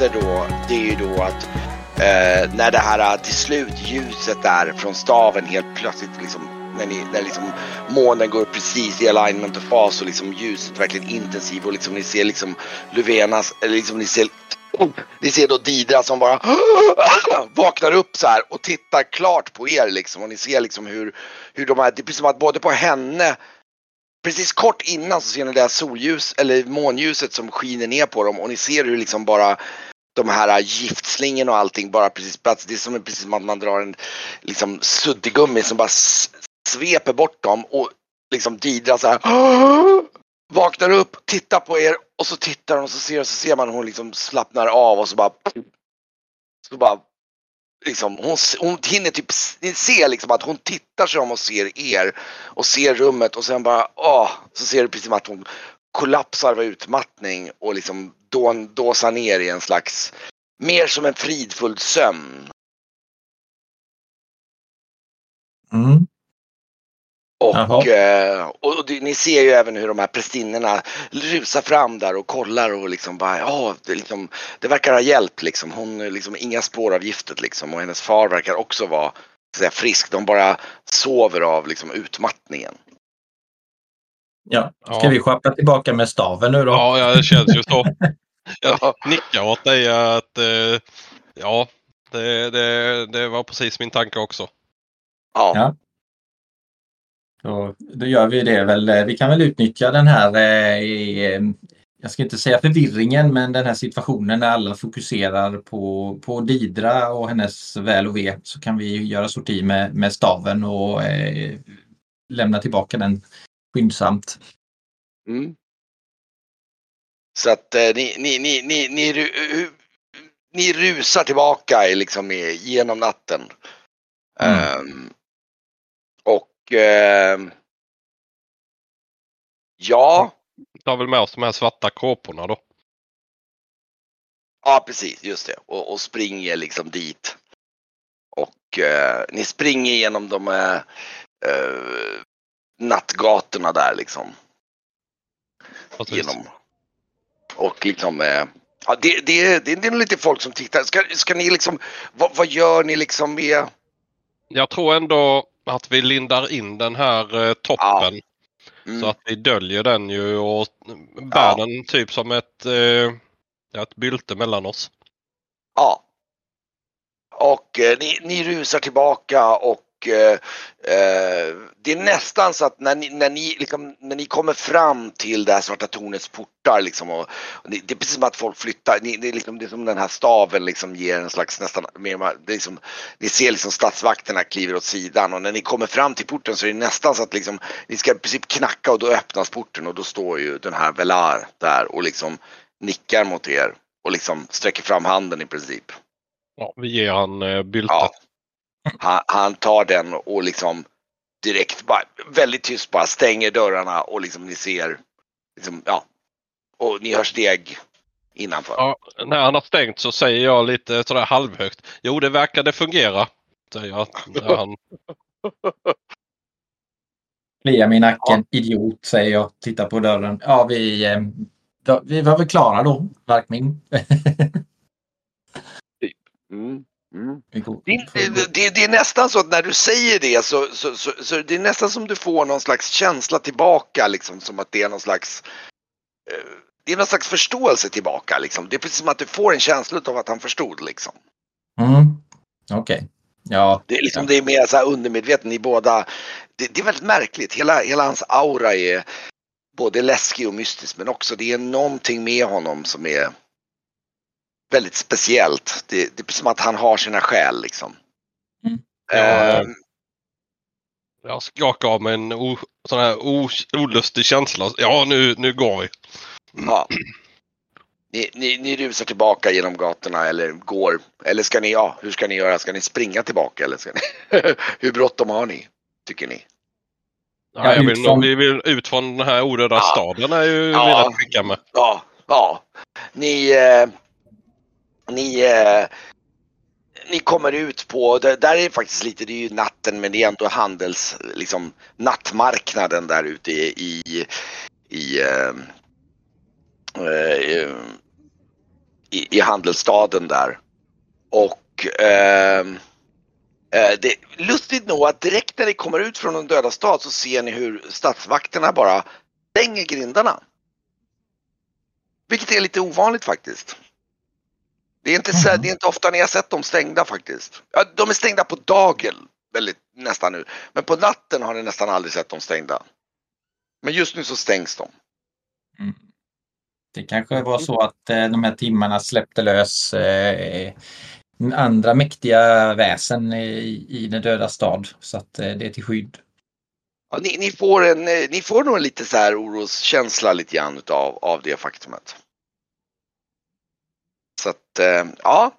händer då, det är ju då att eh, när det här till slut ljuset där från staven helt plötsligt liksom när, ni, när liksom månen går precis i alignment och fas och liksom ljuset verkligen intensivt och liksom ni ser liksom Luvenas, eller liksom ni ser ni ser då Didra som bara vaknar upp så här och tittar klart på er liksom och ni ser liksom hur, hur de här det är precis som att både på henne Precis kort innan så ser ni det här solljus eller månljuset som skiner ner på dem och ni ser hur liksom bara de här giftslingorna och allting bara precis plats. Det är som precis som att man drar en liksom suddigummi som bara sveper bort dem och liksom Didra så här vaknar upp, tittar på er och så tittar hon och så ser, så ser man hon liksom slappnar av och så bara så bara liksom, hon, hon hinner typ se liksom att hon tittar sig om och ser er och ser rummet och sen bara åh, så ser du precis som att hon kollapsar av utmattning och liksom dåsar ner i en slags mer som en fridfull sömn. Mm. Och, eh, och det, ni ser ju även hur de här prästinnorna rusar fram där och kollar och liksom bara ja, det, liksom, det verkar ha hjälpt liksom. Hon liksom inga spår av giftet liksom och hennes far verkar också vara säga, frisk. De bara sover av liksom utmattningen. Ja, ska ja. vi skeppa tillbaka med staven nu då? Ja, det känns ju så. Jag nickar åt dig att eh, ja, det, det, det var precis min tanke också. Ja. ja. Då, då gör vi det väl. Vi kan väl utnyttja den här, eh, eh, jag ska inte säga förvirringen, men den här situationen när alla fokuserar på, på Didra och hennes väl och ve så kan vi göra sorti med, med staven och eh, lämna tillbaka den skyndsamt. Mm. Så att eh, ni, ni, ni, ni, ni, ni rusar tillbaka liksom genom natten. Mm. Um, eh, ja. Tar väl med oss de här svarta kåporna då. Ja precis, just det. Och, och springer liksom dit. Och eh, ni springer genom de eh, eh nattgatorna där liksom. Genom. Och liksom eh, Ja, det, det, det, det är lite folk som tittar. Ska, ska ni liksom, vad, vad gör ni liksom med? Jag tror ändå att vi lindar in den här eh, toppen. Ja. Mm. Så att vi döljer den ju och bär ja. den typ som ett, eh, ett bylte mellan oss. Ja. Och eh, ni, ni rusar tillbaka och eh, eh, det är nästan så att när ni, när ni, liksom, när ni kommer fram till det här Svarta tornets portar liksom, och, och det, det, är precis som att folk flyttar. Ni, det, är liksom, det är som den här staven liksom ger en slags nästan mer, det är liksom, ni ser liksom statsvakterna kliver åt sidan och när ni kommer fram till porten så är det nästan så att liksom, ni ska i princip knacka och då öppnas porten och då står ju den här Velar där och liksom nickar mot er och liksom sträcker fram handen i princip. Ja, vi ger han eh, byltet. Ja. Han, han, tar den och liksom direkt bara väldigt tyst bara stänger dörrarna och liksom ni ser liksom, ja. Och ni hör steg innanför. Ja, när han har stängt så säger jag lite sådär halvhögt. Jo, det verkade fungera. Säger jag. Han... Klia mig i nacken. Ja. Idiot, säger jag. Tittar på dörren. Ja, vi, eh, vi var väl klara då, Varkmin. mm. Mm. Det, det, det, är nästan så att när du säger det så, så, så, så, det är nästan som du får någon slags känsla tillbaka liksom som att det är någon slags eh, det är någon slags förståelse tillbaka liksom. Det är precis som att du får en känsla av att han förstod liksom. Mm. Okej. Okay. Ja. Det är liksom det är mer så här undermedvetet. Ni båda. Det, det, är väldigt märkligt. Hela, hela hans aura är både läskig och mystisk men också det är någonting med honom som är väldigt speciellt. Det, det är som att han har sina skäl liksom. Mm. Ja, jag skakar av mig en o, sån här o, olustig känsla. Ja, nu, nu går vi. Ja. Ni, ni, ni rusar tillbaka genom gatorna eller går. Eller ska ni, ja, hur ska ni göra? Ska ni springa tillbaka eller ska ni? hur bråttom har ni? Tycker ni? Ja, jag vill. Vi vill ut från den här orörda ja. staden är ju ja. rätt skicka med. Ja, ja. Ni, eh, ni, eh, ni kommer ut på, det, där är det faktiskt lite, det är ju natten men det är ändå handels, liksom nattmarknaden där ute i, i, i, eh, eh i, i handelsstaden där. Och eh, eh det är lustigt nog att direkt när ni kommer ut från den döda stad så ser ni hur statsvakterna bara stänger grindarna. Vilket är lite ovanligt faktiskt. Det är inte, så, det är inte ofta ni har sett dem stängda faktiskt. Ja, de är stängda på dagen väldigt, nästan nu. Men på natten har ni nästan aldrig sett dem stängda. Men just nu så stängs de. Mm. Det kanske var så att eh, de här timmarna släppte lös eh, andra mäktiga väsen i, i den döda stad. Så att eh, det är till skydd. Ja, ni, ni, får en, eh, ni får nog lite så här oroskänsla lite grann utav, av det faktumet. Så att, eh, ja.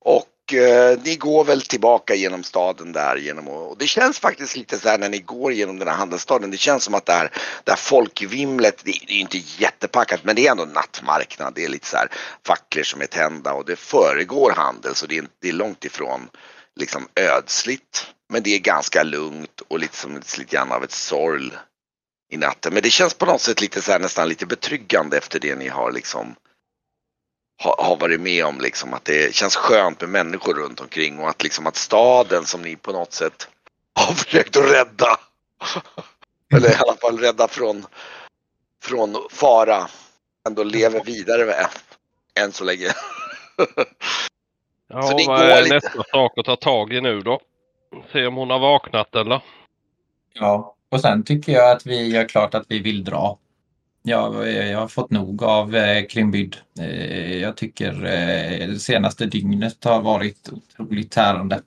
Och eh, ni går väl tillbaka genom staden där genom och det känns faktiskt lite så här när ni går genom den här handelsstaden. Det känns som att det här, det här folkvimlet, det, det är inte jättepackat men det är ändå nattmarknad. Det är lite så här facklor som är tända och det föregår handel så det är, det är långt ifrån liksom ödsligt. Men det är ganska lugnt och lite som lite grann av ett sorl i natten. Men det känns på något sätt lite så här nästan lite betryggande efter det ni har liksom har, har varit med om liksom att det känns skönt med människor runt omkring och att liksom att staden som ni på något sätt har försökt att rädda. Eller i alla fall rädda från, från fara. Ändå lever vidare med än så länge. ja, så vad är lite... nästa sak att ta tag i nu då? Se om hon har vaknat eller? Ja, och sen tycker jag att vi gör klart att vi vill dra. Ja, jag har fått nog av eh, Klimbyd. Eh, jag tycker eh, det senaste dygnet har varit otroligt tärande.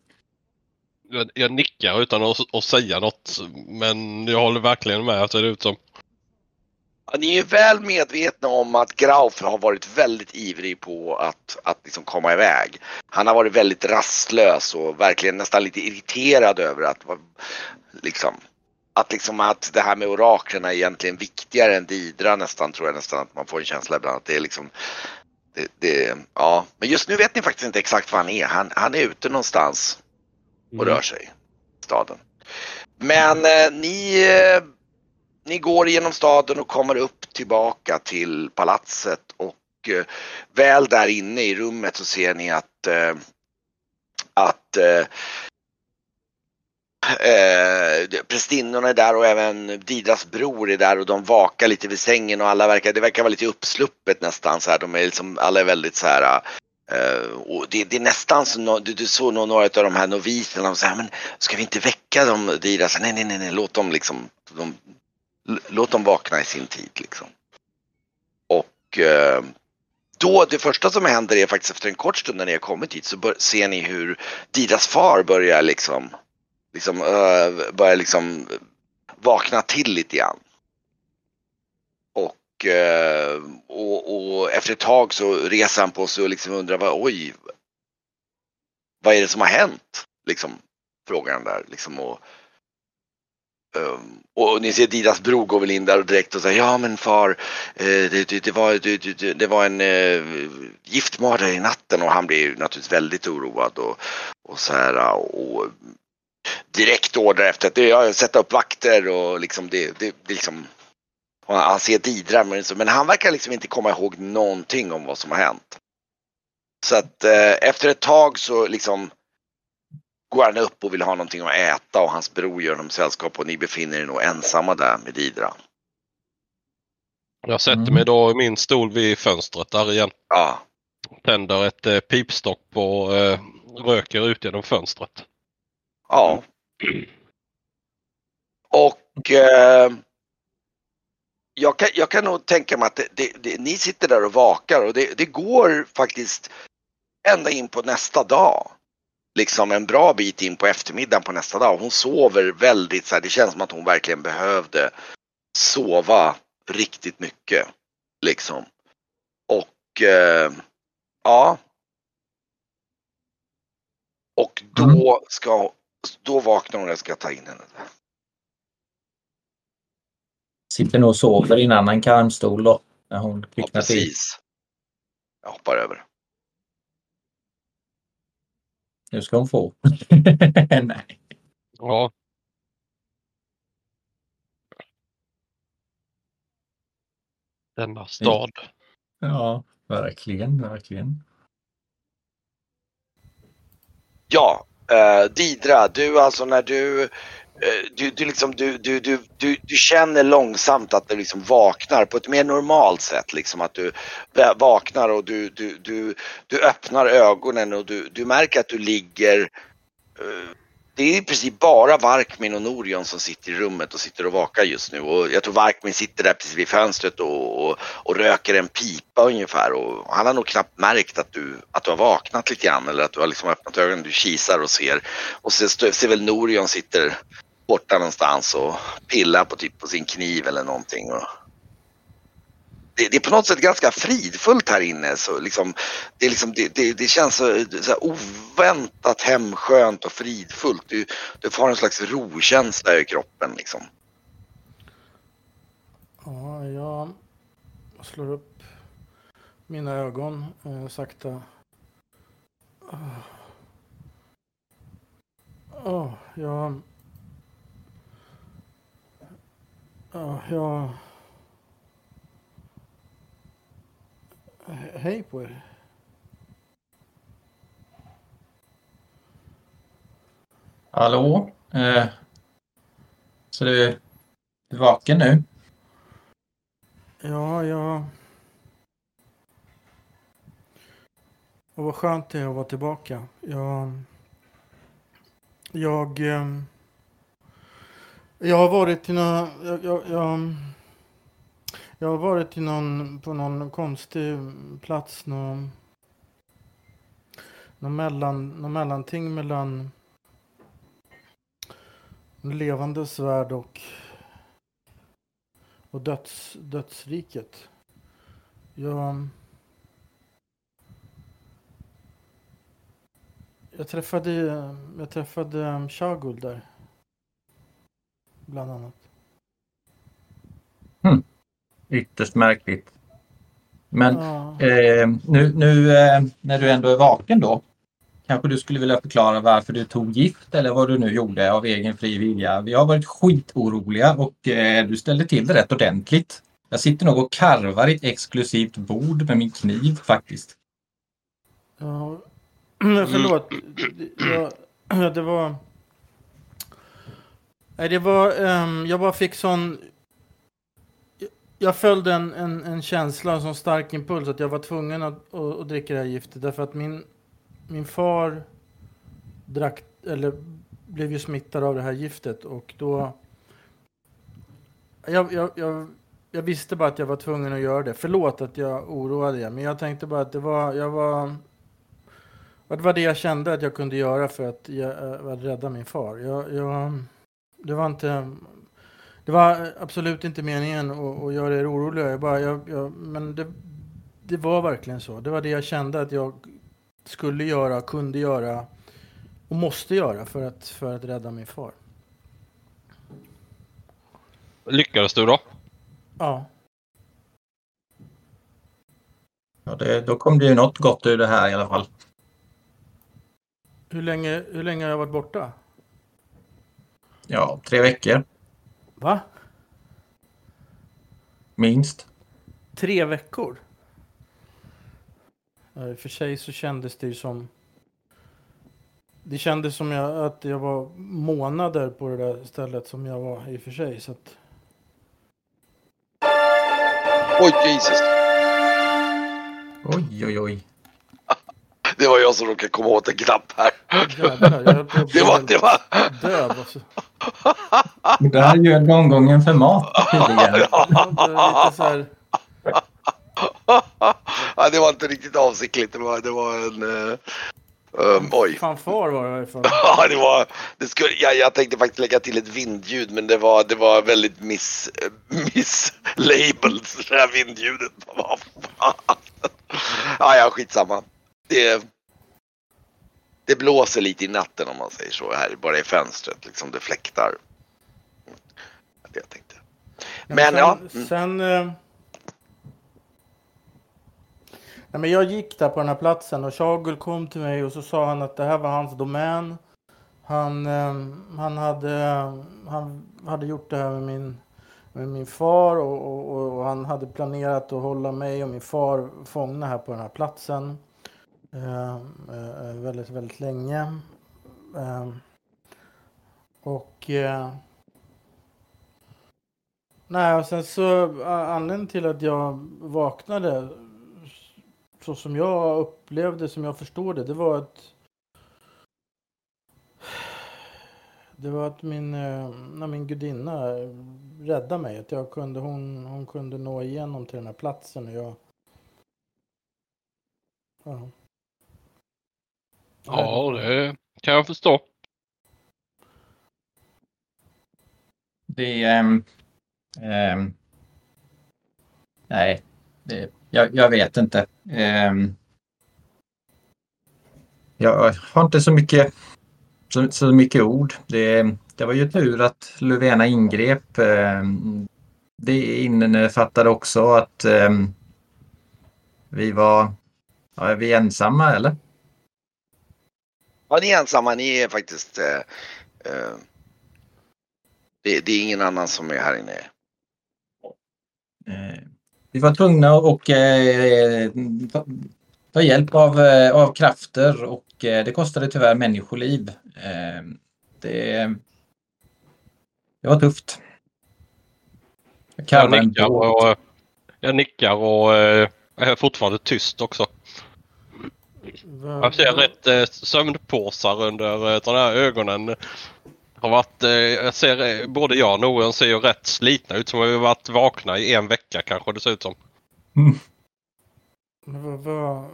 Jag, jag nickar utan att, att, säga något men jag håller verkligen med att det ser ut som. Ja, ni är väl medvetna om att Grauf har varit väldigt ivrig på att, att liksom komma iväg. Han har varit väldigt rastlös och verkligen nästan lite irriterad över att liksom, att liksom att det här med oraklen är egentligen viktigare än Didra nästan tror jag nästan att man får en känsla ibland att det är liksom det, det, ja, men just nu vet ni faktiskt inte exakt var han är. Han, han är ute någonstans och mm. rör sig i staden. Men eh, ni, eh, ni går genom staden och kommer upp tillbaka till palatset och eh, väl där inne i rummet så ser ni att eh, att eh, prästinnorna är där och även Didras bror är där och de vakar lite vid sängen och alla verkar, det verkar vara lite uppsluppet nästan så här. De är liksom, alla är väldigt så här Uh, och det, det, är nästan så, du, du såg nog några av de här noviserna och säger men ska vi inte väcka dem Dira? Så, nej, nej, nej, nej, låt dem liksom, de, låt dem vakna i sin tid liksom. Och uh, då, det första som händer är faktiskt efter en kort stund när ni har kommit hit så bör, ser ni hur Didras far börjar liksom liksom uh, börjar liksom vakna till lite grann. Och, uh, och, och, efter ett tag så reser han på sig och liksom undrar vad, oj, vad är det som har hänt? Liksom frågar han där liksom och Um, och ni ser Didas bror går väl in där och direkt och säger ja men far eh, det, det, det, var, det, det var en eh, giftmördare i natten och han blir naturligtvis väldigt oroad och, och så här och direkt order efter att jag sätta upp vakter och liksom det, det, det liksom han ser Didra men han verkar liksom inte komma ihåg någonting om vad som har hänt. Så att eh, efter ett tag så liksom går han upp och vill ha någonting att äta och hans bror gör honom sällskap och ni befinner er nog ensamma där med Didra. Jag sätter mm. mig då i min stol vid fönstret där igen. Ja. Tänder ett eh, pipstock och eh, röker ut genom fönstret. Ja. Och eh, jag, kan, jag kan nog tänka mig att det, det, det, ni sitter där och vakar och det, går faktiskt ända in på nästa dag. Liksom en bra bit in på eftermiddagen på nästa dag. Hon sover väldigt så här, det känns som att hon verkligen behövde sova riktigt mycket. Liksom. Och eh, ja. Och då mm. Då vaknar hon och jag ska ta in henne. Sitter nog och sover i en annan karmstol då. När hon ja, precis. Till. Jag hoppar över. Nu ska hon få. Nej. Ja. Denna stad. Ja. verkligen, verkligen. Ja, uh, Didra, du alltså när du eh, du, du, liksom, du, du, du, du, du känner långsamt att du liksom vaknar på ett mer normalt sätt. Liksom att du vaknar och du, du, du, du öppnar ögonen och du, du märker att du ligger eh, det är i princip bara Varkmin och Norion som sitter i rummet och sitter och vakar just nu. Och jag tror Varkmin sitter där precis vid fönstret och, och, och, röker en pipa ungefär. Och han har nog knappt märkt att du, att du har vaknat lite grann eller att du har liksom öppnat ögonen, du kisar och ser. Och så ser väl Norion sitter borta någonstans och pillar på, typ på sin kniv eller någonting. Och, det, det, är på något sätt ganska fridfullt här inne. Så liksom, det, liksom, det, det, det känns så, så oväntat hemskönt och fridfullt. Du, du får en slags rokänsla i kroppen. Liksom. Ja, jag slår upp mina ögon eh, sakta. Oh. Oh, jag... Oh, jag... Hej på er. Hallå? Eh, så du är vaken nu? Ja, jag... Och vad skönt det är att vara tillbaka. Jag... Jag... Eh, jag har varit i några... Jag, jag, jag, jag har varit i någon, på någon konstig plats. Någon, någon, mellan, någon mellanting mellan levandes värld och, och döds, dödsriket. Jag, jag träffade, jag träffade um, Shagul där. Bland annat. Mm. Ytterst märkligt. Men ja. eh, nu, nu eh, när du ändå är vaken då. Kanske du skulle vilja förklara varför du tog gift eller vad du nu gjorde av egen fri vilja. Vi har varit skitoroliga och eh, du ställde till det rätt ordentligt. Jag sitter nog och karvar i ett exklusivt bord med min kniv faktiskt. Ja, förlåt. Ja, det var... Nej, det var... Um, jag bara fick sån jag följde en, en, en känsla, en sån stark impuls att jag var tvungen att, att, att, dricka det här giftet. Därför att min, min far drack, eller blev ju smittad av det här giftet och då... Jag, jag, jag, jag visste bara att jag var tvungen att göra det. Förlåt att jag oroade er, men jag tänkte bara att det var... Jag var det var det jag kände att jag kunde göra för att jag, eh, att rädda min far. Jag, jag, det var inte det var absolut inte meningen att, att göra er oroliga. Jag bara, jag, jag, men det, det var verkligen så. Det var det jag kände att jag skulle göra, kunde göra och måste göra för att, för att rädda min far. Lyckades du då? Ja. ja det, då kom det ju något gott ur det här i alla fall. Hur länge, hur länge har jag varit borta? Ja, tre veckor. Va? Minst. Tre veckor? I och för sig så kändes det ju som... Det kändes som jag, att jag var månader på det där stället som jag var i och för sig. Så att... Oj, Jesus. Oj, oj, oj. Det var jag som råkade komma åt en knapp här. Jävlar, det var, det var... Död alltså. Det här är ju omgången för mat tydligen. ja, det var inte riktigt avsiktligt. Det var, det var en... Uh, um, oj. Fanfar var det i alla fall. ja, det var... Det skulle, ja, jag tänkte faktiskt lägga till ett vindljud men det var, det var väldigt miss... Misslabeled det här vindljudet. ja, ja, skitsamma. Det, det blåser lite i natten om man säger så här bara i fönstret liksom det fläktar. Det jag tänkte. Men, men sen, ja. Mm. Sen. Eh, nej, men jag gick där på den här platsen och Shagul kom till mig och så sa han att det här var hans domän. Han, eh, han, hade, han hade gjort det här med min, med min far och, och, och, han hade planerat att hålla mig och min far fångna här på den här platsen Eh, eh, väldigt, väldigt länge. Eh, och eh, nej, och sen så anledningen till att jag vaknade så som jag upplevde, som jag förstod det, det var att det var att min, eh, när min gudinna räddade mig. Att jag kunde, hon, hon kunde nå igenom till den här platsen. Och jag, ja ja, det kan jag förstå. Det... Ähm, ähm, nej, det, jag, jag, vet inte. Ähm, jag har inte så mycket så, så mycket ord. Det, det var ju tur att Löfvena ingrep. Ehm, det innefattade också att ehm, vi var ja, är vi ensamma eller? Ja, ni är ensamma. Ni är faktiskt... Eh, eh, det, det, är ingen annan som är här inne. Eh, vi var tvungna att eh, ta hjälp av, eh, av krafter och eh, det kostade tyvärr människoliv. Det, det var tufft. Jag, jag nickar, och, jag nickar och eh, är fortfarande tyst också. Jag ser rätt sömnpåsar under de här ögonen. Har varit, jag ser, både jag och Noren ser ju rätt slitna ut som att vi varit vakna i en vecka kanske det ser ut som. Mm. Vad, vad,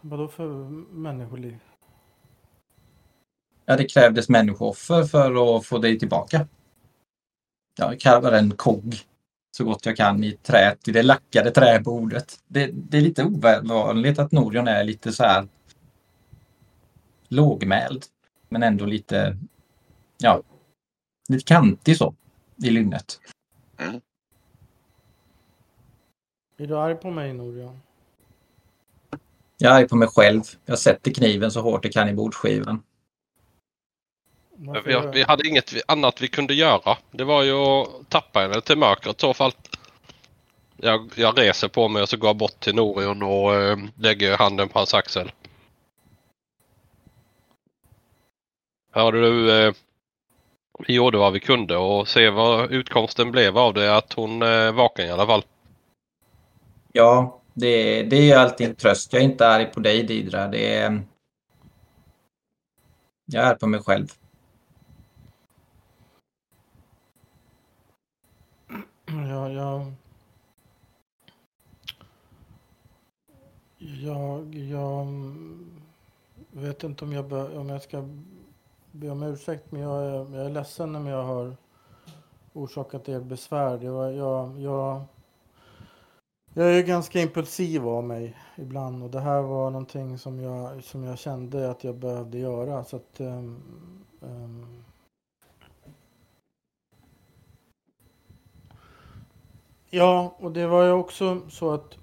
vadå för människoliv? Ja, det krävdes människooffer för att få dig tillbaka. Jag karvar en kogg så gott jag kan i träet, i det lackade träbordet. Det, det är lite ovanligt att Norion är lite så här lågmäld, men ändå lite, ja, lite kantig så i lynnet. Mm. Är du arg på mig Norion? Jag är arg på mig själv. Jag sätter kniven så hårt jag kan i bordsskivan. Vi, vi, hade inget annat vi kunde göra. Det var ju att tappa henne till mörkret i så fall. Jag, jag reser på mig och så går jag bort till Norion och äh, lägger handen på hans axel. Hörde du, äh, vi gjorde vad vi kunde och se vad utkomsten blev av det. Att hon är äh, vaken i alla fall. Ja, det, det är ju alltid en tröst. Jag är inte arg på dig Didra. Det är... Jag är på mig själv. Ja, jag... Jag, jag vet inte om jag, be, om jag ska be om ursäkt, men jag är, jag är ledsen om jag har orsakat er besvär. Jag, jag, jag, jag är ganska impulsiv av mig ibland och det här var någonting som jag, som jag kände att jag behövde göra. Så att, um, um, Ja, och det var ju också så att...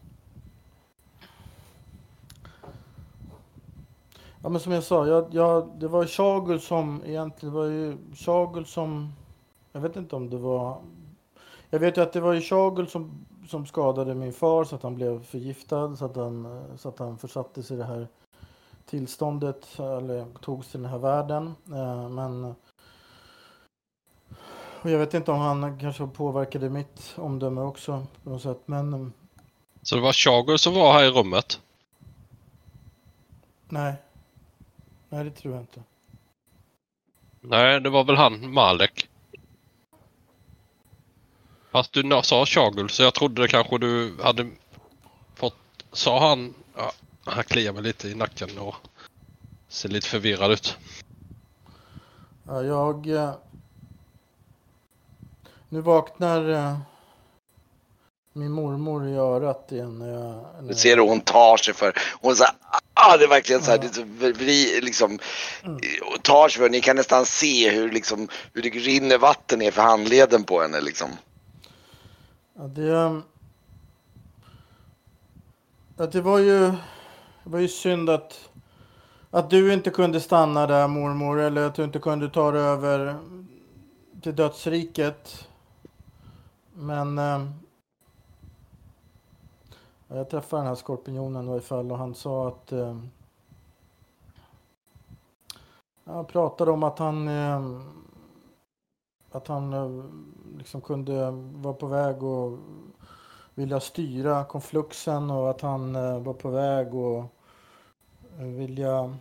Ja, men som jag sa, jag, jag, det var Chagul som egentligen, det var ju Chagul som... Jag vet inte om det var... Jag vet ju att det var ju Chagul som, som skadade min far så att han blev förgiftad, så att han, så att han försattes i det här tillståndet, eller togs till den här världen. Eh, men och jag vet inte om han kanske påverkade mitt omdöme också på något sätt, men... Mm. Så det var Chago som var här i rummet? Nej. Nej, det tror jag inte. Nej, det var väl han, Malek. Fast du sa Chagul så jag trodde kanske du hade fått... Sa han... Ja, han kliar mig lite i nacken och ser lite förvirrad ut. Ja, jag eh, nu vaknar uh, min mormor i örat igen. När jag, när du ser hur hon tar sig för. Hon säger ah, det är verkligen så här, det liksom, mm. tar sig för. Ni kan nästan se hur, liksom, hur det rinner vatten ner för handleden på henne. Liksom. Ja, det, ja, det var ju, det var ju synd att, att du inte kunde stanna där mormor. Eller att du inte kunde ta dig över till dödsriket. Men eh, jag träffade den här skorpionen i alla fall och han sa att eh, han pratade om att han eh, att han eh, liksom kunde vara på väg och vilja styra konfluxen och att han eh, var på väg och eh, vilja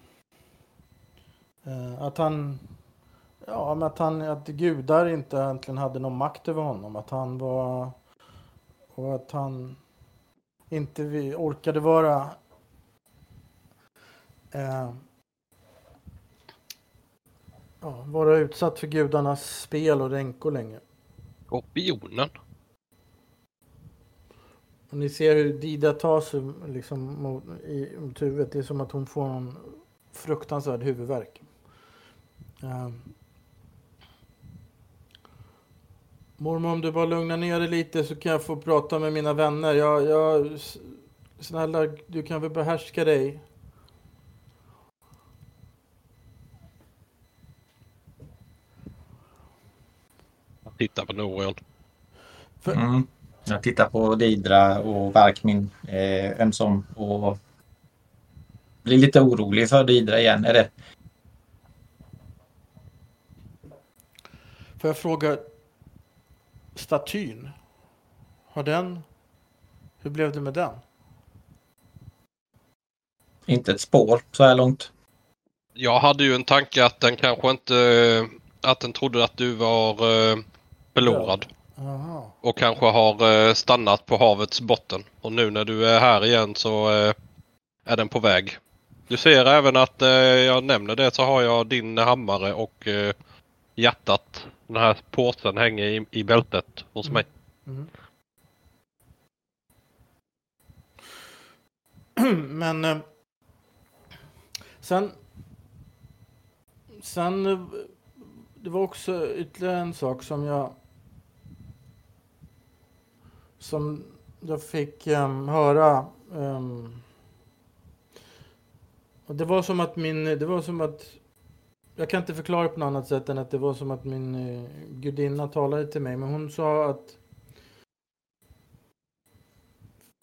eh, att han ja, men att han att gudar inte egentligen hade någon makt över honom att han var och att han inte orkade vara eh, ja, vara utsatt för gudarnas spel och ränkor länge. Skorpionen. Och ni ser hur Dida tar sig liksom mot, i, mot huvudet. Det är som att hon får en fruktansvärd huvudvärk. Uh. Mormor, om du bara lugnar ner dig lite så kan jag få prata med mina vänner. Jag, jag, snälla, du kan väl behärska dig. Titta på Norion. För... Mm. Jag tittar på Didra och Varkmin eh, ömsom och blir lite orolig för Didra igen. Är det? Får jag fråga statyn? Har den... Hur blev det med den? Inte ett spår så här långt. Jag hade ju en tanke att den kanske inte... Att den trodde att du var eh, förlorad. Aha. Och kanske har eh, stannat på havets botten. Och nu när du är här igen så eh, är den på väg. Du ser även att jag nämner det så har jag din hammare och hjärtat. Den här påsen hänger i, i bältet hos mm. mig. Mm. Men sen sen det var också ytterligare en sak som jag som jag fick um, höra. Um, och det var som att min, det var som att jag kan inte förklara på något annat sätt än att det var som att min uh, gudinna talade till mig. Men hon sa att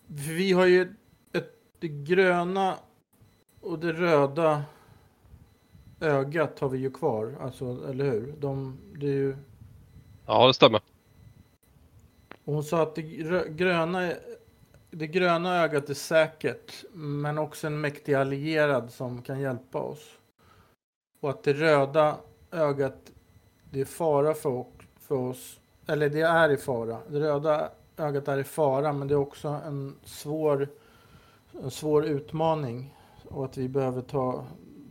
vi har ju ett, det gröna och det röda ögat har vi ju kvar. Alltså, eller hur? De, det är ju... Ja, det stämmer. Och hon sa att det gröna, det gröna ögat är säkert, men också en mäktig allierad som kan hjälpa oss. Och att det röda ögat, det är fara för, för oss. Eller det är i fara. Det röda ögat är i fara, men det är också en svår, en svår utmaning. Och att vi behöver ta,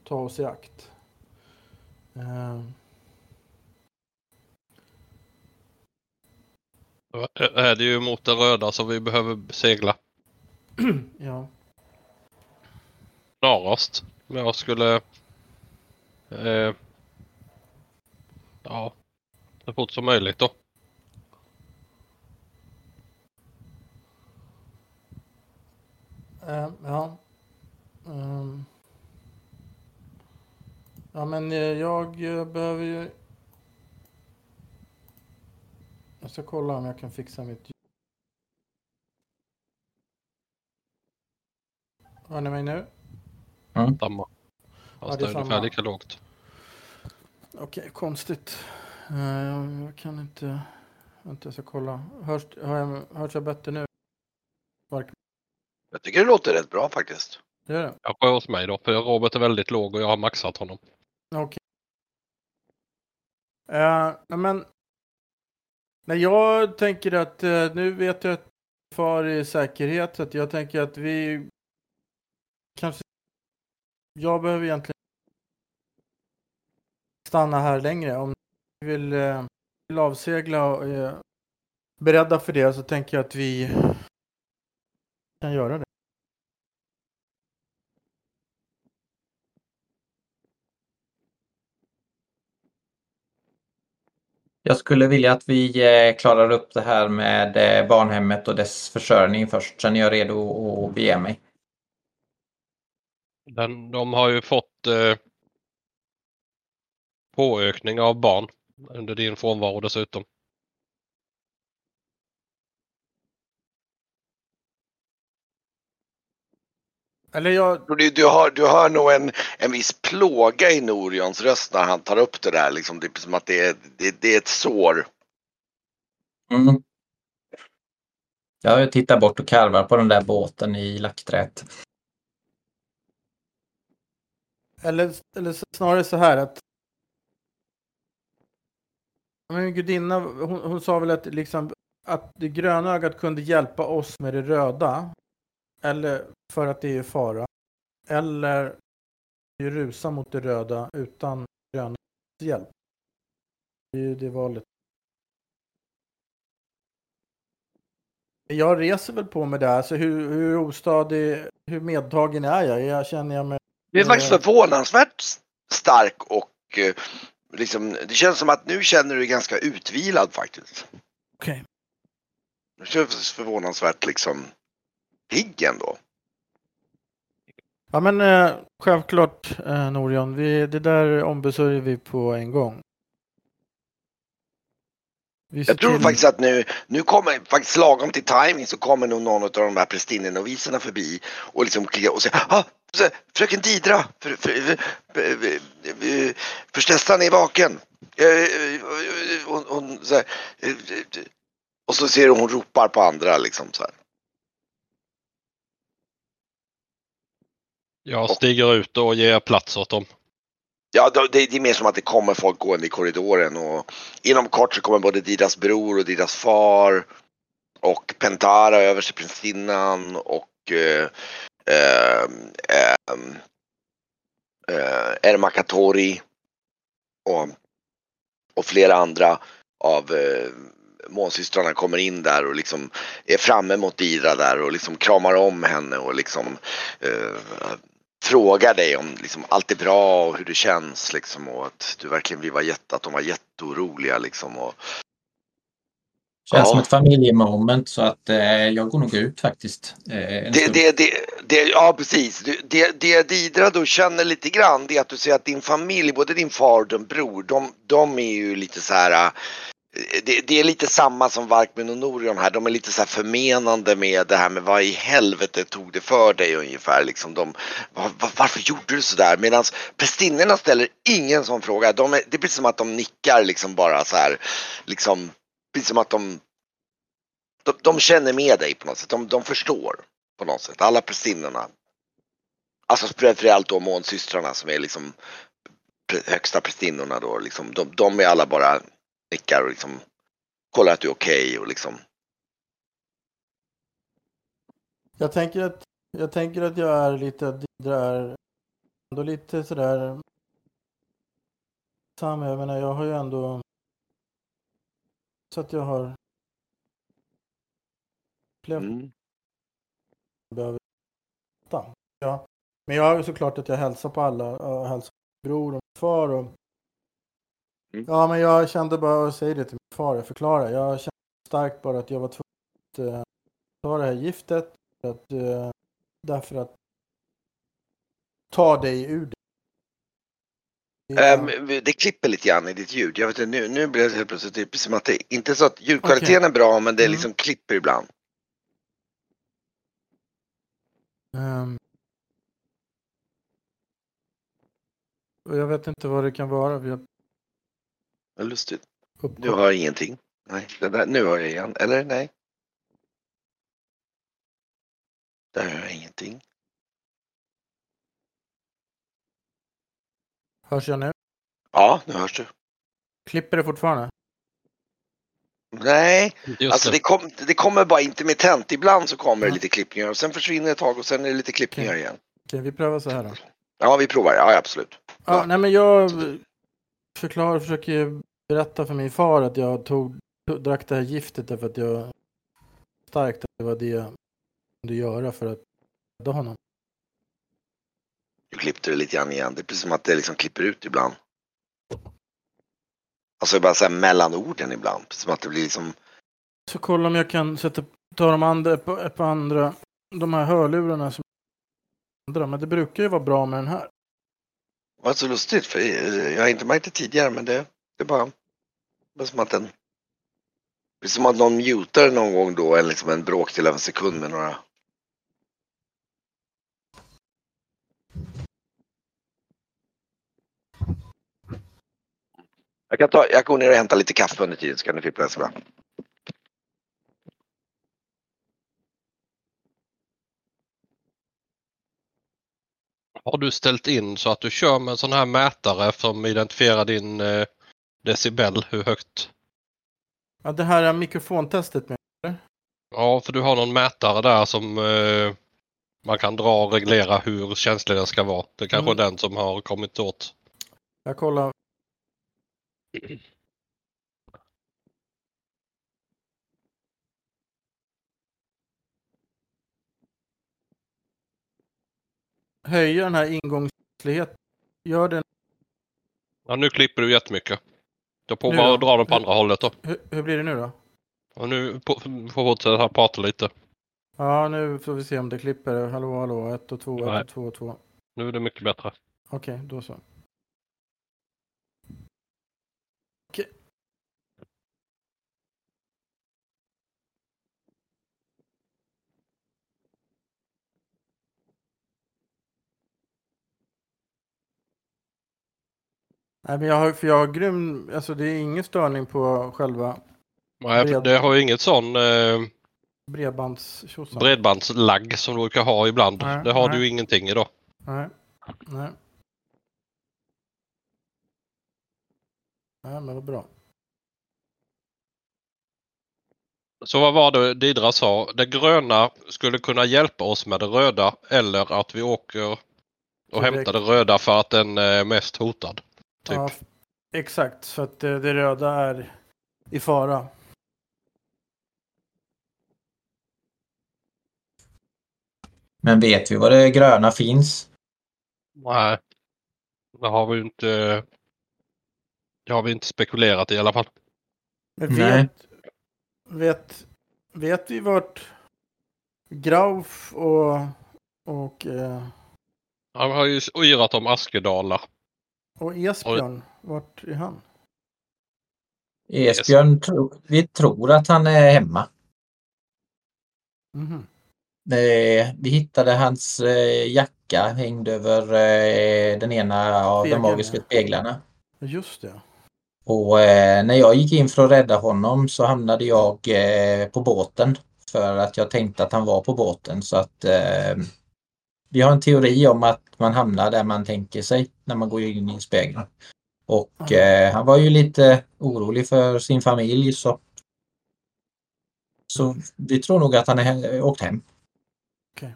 ta oss i akt. Uh. är det ju mot det röda så vi behöver segla. ja. Snarast. Men jag skulle... Eh, ja, så fort som möjligt då. Uh, ja. Um. Ja, men eh, jag eh, behöver ju Jag ska kolla om jag kan fixa mitt Hör ni mig nu? Mm. Samma. Fast ja, det är ungefär lika lågt. Okej, okay, konstigt. Uh, jag kan inte... Vänta, jag ska kolla. Hörs, hör jag, hörs jag bättre nu? Mark. Jag tycker det låter rätt bra faktiskt. Det är det? Ja, hos mig då. För Robert är väldigt låg och jag har maxat honom. Okej. Okay. Uh, men Nej, jag tänker att eh, nu vet jag att far i säkerhet. Att jag tänker att vi kanske... Jag behöver egentligen stanna här längre. Om ni vill, eh, vill avsegla och är eh, beredda för det så tänker jag att vi kan göra det. Jag skulle vilja att vi eh, klarar upp det här med barnhemmet och dess försörjning först. Sen är jag redo att bege mig. Den, de har ju fått eh, påökning av barn. Under din frånvaro dessutom. Eller jag... Du, du, hör, du hör nog en, en viss plåga i Norions röst när han tar upp det där. Liksom. Det är som att det är, det, det är ett sår. Mm. Jag tittar bort och karvar på den där båten i lackträet. Eller, eller snarare så här att men gudinna, hon, hon sa väl att, liksom, att det gröna ögat kunde hjälpa oss med det röda. Eller för att det är fara. Eller rusa mot det röda utan gröna hjälp. Det är ju det valet. Jag reser väl på mig där, så hur, hur ostadig, hur medtagen är jag? Jag känner jag mig... Det är faktiskt förvånansvärt stark och eh, liksom, det känns som att nu känner du dig ganska utvilad faktiskt. Okej. Okay. Du känns förvånansvärt liksom pigg ändå. Ja men eh, självklart eh, Norion, vi, det där ombesörjer vi på en gång. Jag tror faktiskt att nu, nu kommer, faktiskt lagom till timing så kommer nog någon av de här prästinnenoviserna förbi och liksom klickar och säger ah, Fröken Didra, för, för, för, för, förstessan är vaken. Hon, hon, så här, och så ser hon ropar på andra liksom så här. Jag stiger ut och ger plats åt dem. Ja, det, är mer som att det kommer folk gående i korridoren och inom kort så kommer både Didas bror och Didas far och Pentara, översteprinsinnan och eh, eh, eh, eh, Ermakatori och, och flera andra av eh, månsystrarna kommer in där och liksom är framme mot Dira där och liksom kramar om henne och liksom eh, frågar dig om liksom allt är bra och hur det känns liksom och att du verkligen blir jätte, att de var jätteoroliga liksom. Och, Känns ja. som ett familjemoment så att eh, jag går nog ut faktiskt. Eh, det, det, det, det, ja precis. Det, det Didra då känner lite grann det är att du ser att din familj, både din far och din bror, de, de är ju lite så här det, det, är lite samma som Varkmin och Norion här. De är lite så här förmenande med det här med vad i helvete tog det för dig ungefär. Liksom de, var, varför gjorde du sådär? Medan prästinnorna ställer ingen sån fråga. De är, det blir som att de nickar liksom bara så här. Liksom, det blir som att de, de, de känner med dig på något sätt. De, de förstår på något sätt. Alla prästinnorna. Alltså framförallt då månsystrarna som är liksom högsta prästinnorna då. Liksom, de, de är alla bara nickar och liksom kollar att du är okej okay och liksom. Jag tänker att jag tänker att jag är lite, där, ändå lite sådär sam. Jag menar, jag har ju ändå så att jag har upplevt mm. behöver ja. Men jag har ju såklart att jag hälsar på alla, jag hälsar på bror och far och Mm. Ja, men jag kände bara, och säger det till min far, jag förklarar. Jag kände starkt bara att jag var tvungen att uh, ta det här giftet. För att, uh, därför att ta dig ur det. Ja. Um, det klipper lite grann i ditt ljud. Jag vet inte, nu, nu blir det helt plötsligt typ som att det inte så att ljudkvaliteten okay. är bra men det mm. liksom klipper ibland. Um, jag vet inte vad det kan vara. Vad lustigt. Nu har jag ingenting. Nej, där, nu har jag igen. Eller nej. Där har jag ingenting. Hörs jag nu? Ja, nu hörs du. Klipper det fortfarande? Nej, Just alltså det, kom, det kommer bara intermittent. Ibland så kommer ja. det lite klippningar och sen försvinner det ett tag och sen är det lite klippningar okay. igen. Okej, vi prövar så här då. Ja, vi provar. Ja, absolut. Ja, ja. nej men jag förklarar, försöker berätta för min far att jag tog, drack det här giftet därför att jag starkt att det var det jag kunde göra för att rädda honom. Du klippte det lite grann igen. Det är precis som att det liksom klipper ut ibland. Alltså bara såhär mellan orden ibland. Som att det blir liksom. Så kolla om jag kan sätta, ta de andra på, på andra, de här hörlurarna som andra. Men det brukar ju vara bra med den här. Vad så lustigt för jag har inte märkt det tidigare men det, det är bara. Det är som att den... Det är som att någon mutar någon gång då, en, liksom en bråkdel av en sekund med några... Jag kan ta, jag går ner och hämtar lite kaffe under tiden så kan ni fippla det så bra. Har du ställt in så att du kör med en sån här mätare som identifierar din eh, decibel, hur högt? Ja, det här är mikrofontestet med. Ja, för du har någon mätare där som eh, man kan dra och reglera hur känslig den ska vara. Det kanske Mm. är den som har kommit åt. Jag kollar. Höja den här ingångsligheten. Gör den. Ja, nu klipper du jättemycket. Bara då? att dra den på andra hållet då. Hur, hur blir det nu då? Och nu får fortsätta här prata lite. Ja, nu får vi se om det klipper. Hallå, hallå. 1 och 2, 1 Nej. och 2 och 2. Nu är det mycket bättre. Okej, då så. Nej, men jag har, för jag har grym, alltså det är ingen störning på själva Nej, Bred- det har ju inget sån eh, bredbandstjosan. bredbandslagg som du brukar ha ibland. Nej, det har nej. du ju ingenting idag. Nej. Nej. Nej, men vad bra. Så vad var det Didra sa? Det gröna skulle kunna hjälpa oss med det röda eller att vi åker och Direkt. hämtar det röda för att den är mest hotad. Typ. Ja, exakt, så att det, det röda är i fara. Men vet vi var det gröna finns? Nej, det har vi inte. Det har vi inte spekulerat i alla fall. Men Nej. vet, vet, vet vi vart Grauf och, och, eh, Han har ju yrat om Askedala. Och Esbjörn, vart är han? Esbjörn, tro, vi tror att han är hemma. Mhm. Eh, vi hittade hans eh, jacka hängd över eh, den ena av Spegeln, de magiska speglarna. Just det. Och eh, när jag gick in för att rädda honom så hamnade jag eh, på båten för att jag tänkte att han var på båten så att eh, vi har en teori om att man hamnar där man tänker sig när man går in i spegeln. Och eh, han var ju lite orolig för sin familj så så vi tror nog att han är åkt hem. Okej.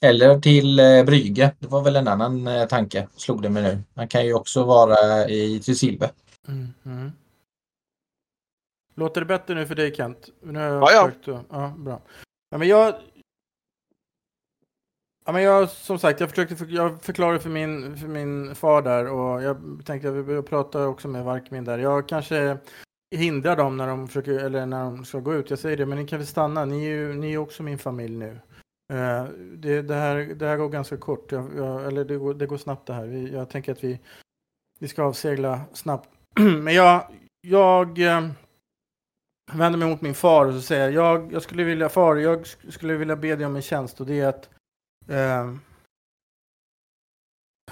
Eller till eh, Brygge. Det var väl en annan eh, tanke, slog det mig nu. Han kan ju också vara i Trysilve. Mm, mm. Låter det bättre nu för dig Kent? Nu har jag Ja, ja. försökt ja, bra. Ja, men jag... Ja, men jag, som sagt, jag försökte för, jag förklarade för min, för min far där och jag tänkte att jag pratar också med Varkmin där. Jag kanske hindrar dem när de försöker, eller när de ska gå ut. Jag säger det, men ni kan väl stanna. Ni är ju ni är också min familj nu. Uh, det, det, här, det här går ganska kort, jag, jag, eller det går, det går snabbt det här. Vi, jag tänker att vi, vi ska avsegla snabbt. men jag, jag uh, vänder mig mot min far och så säger jag, jag, jag skulle vilja, far, jag sk- skulle vilja be dig om en tjänst och det är att eh,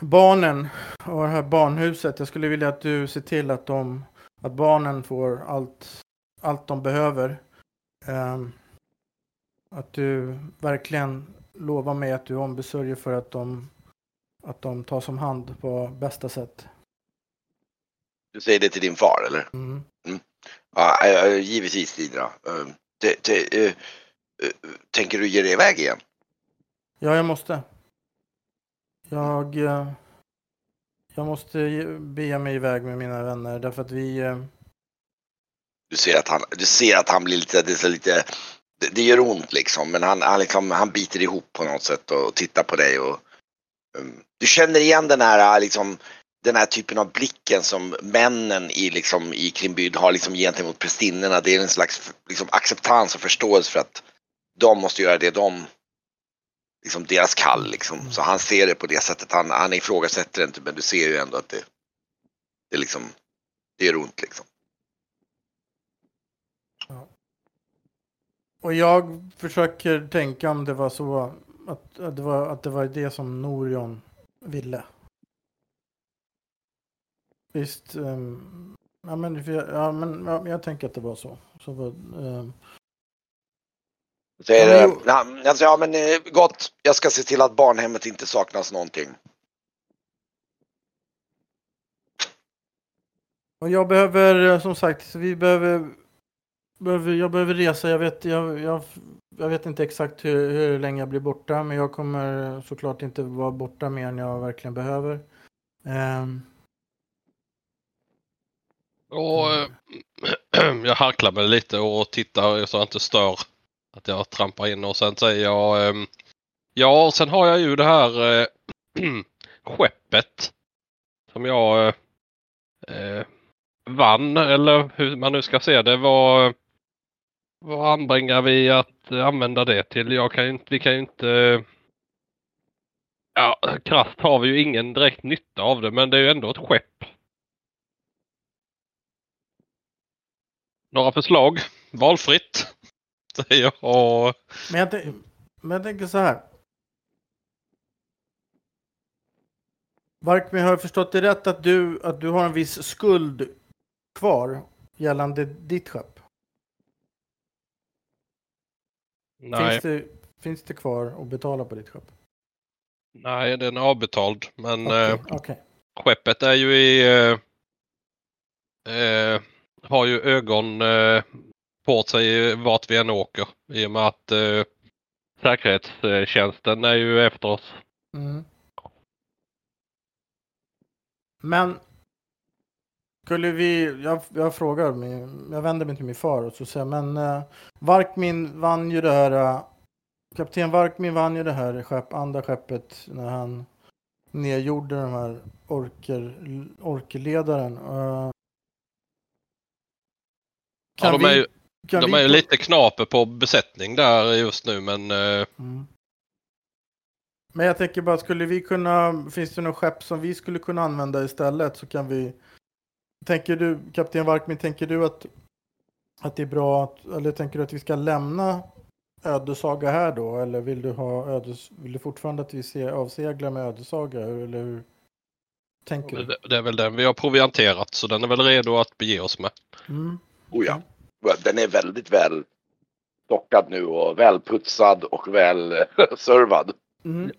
barnen och det här barnhuset, jag skulle vilja att du ser till att de, att barnen får allt, allt de behöver. Eh, att du verkligen lovar mig att du ombesörjer för att de, att de tas om hand på bästa sätt. Du säger det till din far eller? Mm. Ja, äh, givetvis Didra. Det, eh, eh, tänker du ge dig iväg igen? Ja, jag måste. Jag, eh, jag måste bege mig iväg med mina vänner därför att vi... Eh, du ser att han, du ser att han blir lite, det, är så lite, det, det gör ont liksom, men han, han, liksom, han biter ihop på något sätt och, tittar på dig och um, du känner igen den här, eh, liksom, den här typen av blicken som männen i, liksom, i Krimbyd har liksom, gentemot prästinnorna. Det är en slags liksom, acceptans och förståelse för att de måste göra det de, liksom deras kall liksom. Så han ser det på det sättet. Han, han ifrågasätter det inte men du ser ju ändå att det, det liksom det gör ont liksom. Ja. Och jag försöker tänka om det var så att, att, det, var, att det var det som Norion ville. Visst. Um, ja, men, ja, men ja, jag tänker att det var så. så var, um, så är det, ja, alltså, ja men eh, gott, jag ska se till att barnhemmet inte saknas någonting. Och jag behöver, som sagt, vi behöver, behöver jag behöver resa. Jag vet, jag, jag, jag vet inte exakt hur, hur länge jag blir borta, men jag kommer såklart inte vara borta mer än jag verkligen behöver. Um, och äh, jag harklar mig lite och tittar så jag inte stör att jag trampar in och sen säger jag ehm, Ja, och sen har jag ju det här äh, skeppet som jag eh, vann eller hur man nu ska se det. Vad, vad anbringar vi att använda det till? Jag kan inte, vi kan ju inte... Ja, krasst har vi ju ingen direkt nytta av det men det är ju ändå ett skepp. Några förslag? Valfritt. Jag. Och... Men, jag men jag tänker så här. Varkmin, har jag förstått det rätt att du, att du har en viss skuld kvar gällande ditt skepp? Nej. Finns det, finns det kvar att betala på ditt skepp? Nej, den är avbetald. Men okay, eh, okay. skeppet är ju i... Eh, eh, har ju ögon eh, på sig vart vi än åker. I och med att eh, säkerhetstjänsten är ju efter oss. Mm. Men skulle vi, jag, jag frågar, jag vänder mig till min far och så säger men uh, Varkmin vann ju det här, uh, kapten Varkmin vann ju det här skepp, andra skeppet när han nedgjorde de här orker, orkeledaren. Uh, ja, de är ju, de är ju lite knaper på besättning där just nu men... Uh... Mm. Men jag tänker bara, skulle vi kunna, finns det något skepp som vi skulle kunna använda istället så kan vi Tänker du, kapten Varkmin, tänker du att, att det är bra att, eller tänker du att vi ska lämna ödesaga här då? Eller vill du, ha ödes, vill du fortfarande att vi ser, avseglar med ödesaga? Eller hur tänker du? Det, det är väl den vi har provianterat så den är väl redo att bege oss med. Mm. Oh ja. Den är väldigt väl stockad nu och välputsad och väl servad. Mm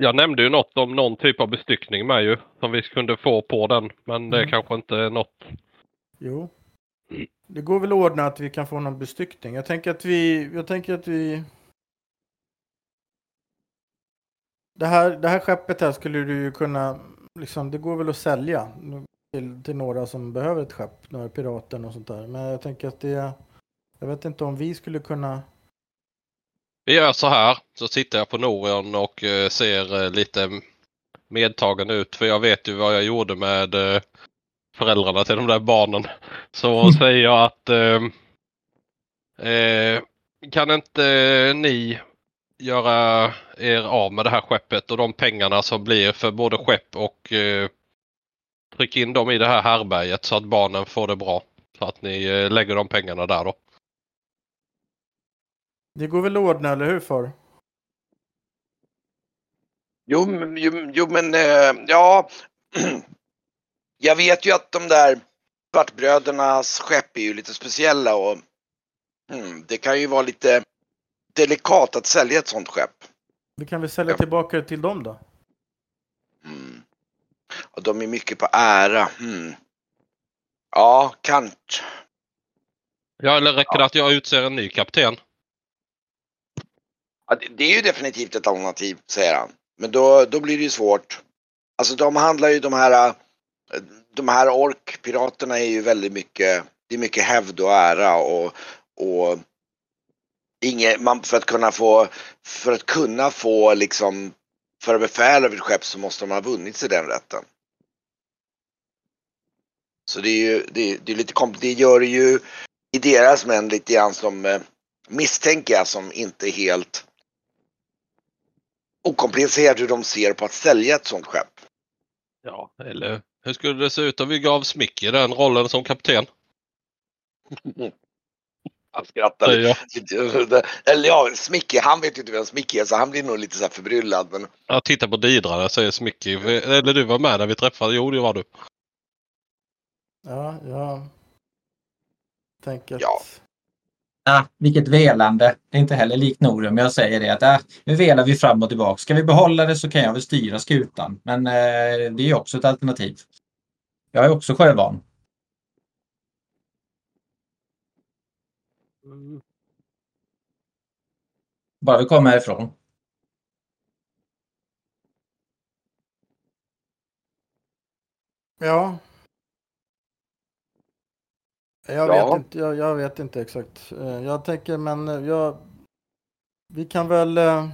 jag nämnde ju något om någon typ av bestyckning med ju. Som vi kunde få på den. Men det är mm. kanske inte är något. Jo. Det går väl att ordna att vi kan få någon bestyckning. Jag tänker att vi... Jag tänker att vi... Det här, det här skeppet här skulle du ju kunna... Liksom, det går väl att sälja till, till några som behöver ett skepp. Några pirater och sånt där. Men jag tänker att det... Jag vet inte om vi skulle kunna vi gör så här. Så tittar jag på Norion och eh, ser eh, lite medtagen ut. För jag vet ju vad jag gjorde med eh, föräldrarna till de där barnen. Så säger jag att eh, kan inte ni göra er av med det här skeppet och de pengarna som blir för både skepp och tryck in dem i det här härberget så att barnen får det bra. Så att ni eh, lägger de pengarna där då. Det går väl att ordna, eller hur far? Jo, jo, jo men äh, ja. Jag vet ju att de där svartbrödernas skepp är ju lite speciella och mm, det kan ju vara lite delikat att sälja ett sånt skepp. Vi kan väl sälja ja. tillbaka till dem då? Och de är mycket på ära. Mm. Ja, kanske. Ja, eller räcker det ja. att jag utser en ny kapten? Ja, det är ju definitivt ett alternativ, säger han. Men då, då blir det ju svårt. Alltså de handlar ju de här, de här orkpiraterna är ju väldigt mycket, det är mycket hävd och ära och, och inget, man, för att kunna få, för att kunna få liksom föra befäl över ett skepp så måste de ha vunnit sig den rätten. Så det är ju, det, det är lite komplext, det gör det ju i deras män lite grann som eh, misstänker jag som inte helt okomplicerat hur de ser på att sälja ett sånt skepp. Ja, eller Hur skulle det se ut om vi gav Smicky den rollen som kapten? Han skrattar. Eller ja, Smicky, han vet ju inte vem Smicky är så han blir nog lite så här förbryllad. Men... Jag tittar på Didra där säger Smicky. Eller du var med när vi träffade? Jo, det var du. Ja, jag tänker att... Ja. Ah, vilket velande. Det är inte heller likt Norium. Jag säger det att ah, nu velar vi fram och tillbaka. Ska vi behålla det så kan jag väl styra skutan. Men eh, det är också ett alternativ. Jag är också sjövan. Bara vi kommer härifrån. Ja. Jag, ja. Vet inte, jag, jag, vet inte exakt. Eh, jag tänker, men eh, jag, vi kan väl... Eh,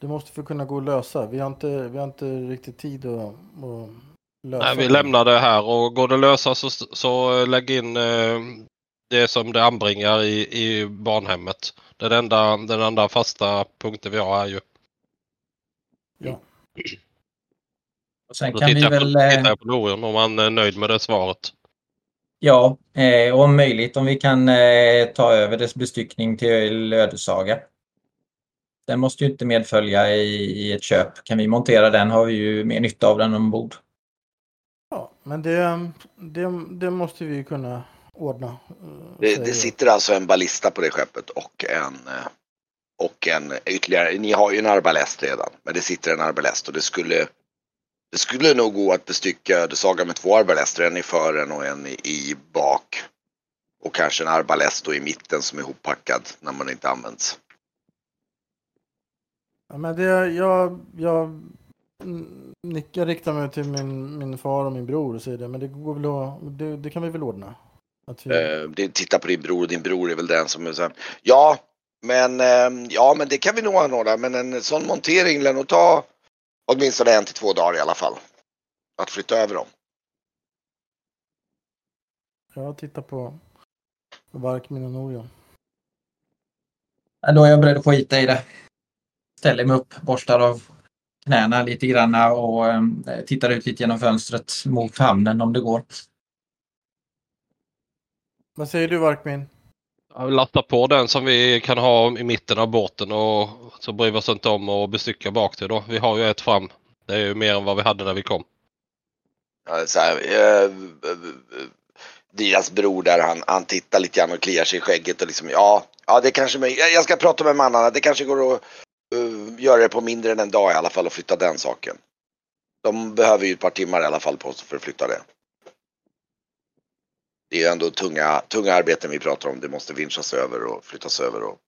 det måste få kunna gå att lösa. Vi har inte, vi har inte riktigt tid att, att lösa. Nej, vi lämnar det här och går det att lösa så, så lägg in det som det anbringar i, i barnhemmet. Det är den enda, den enda fasta punkten vi har här ju. Ja. Och sen kan vi väl... På, tittar jag på Lorion om man är nöjd med det svaret. Ja, eh, om möjligt om vi kan eh, ta över dess bestyckning till Ödesaga. Den måste ju inte medfölja i, i ett köp. Kan vi montera den har vi ju mer nytta av den ombord. Ja, men det, det, det måste vi kunna ordna. Eh, det, det, sitter alltså en ballista på det skeppet och en eh, och en ytterligare, ni har ju en arbalest redan, men det sitter en arbalest och det skulle det skulle nog gå att bestycka ödesaga med två arbalester, en i fören och en i, bak. Och kanske en arbalest i mitten som är ihoppackad när man inte används. Ja, men det, jag, jag, jag riktar mig till min, min far och min bror och säger det, men det går väl att, det, det kan vi väl ordna? Eh, titta på din bror, din bror är väl den som är så här, ja, men, eh, ja, men det kan vi nog anordna, men en sån montering lär nog ta åtminstone en till två dagar i alla fall. Att flytta över dem. Jag tittar på Varkmin och Norion. då är jag beredd att skita i det. Ställer mig upp, borstar av knäna lite granna och eh, tittar ut lite genom fönstret mot hamnen om det går. Vad säger du Varkmin? Lasta på den som vi kan ha i mitten av båten och så bryr vi oss inte om att bestycka bak till då. Vi har ju ett fram. Det är ju mer än vad vi hade när vi kom. Ja, så här, eh, Dias bror där, han, han tittar lite grann och kliar sig i skägget och liksom ja, ja det kanske, jag ska prata med mannarna, det kanske går att uh, göra det på mindre än en dag i alla fall och flytta den saken. De behöver ju ett par timmar i alla fall på sig för att flytta det det är ju ändå tunga, tunga arbeten vi pratar om. Det måste vinschas över och flyttas över. Och,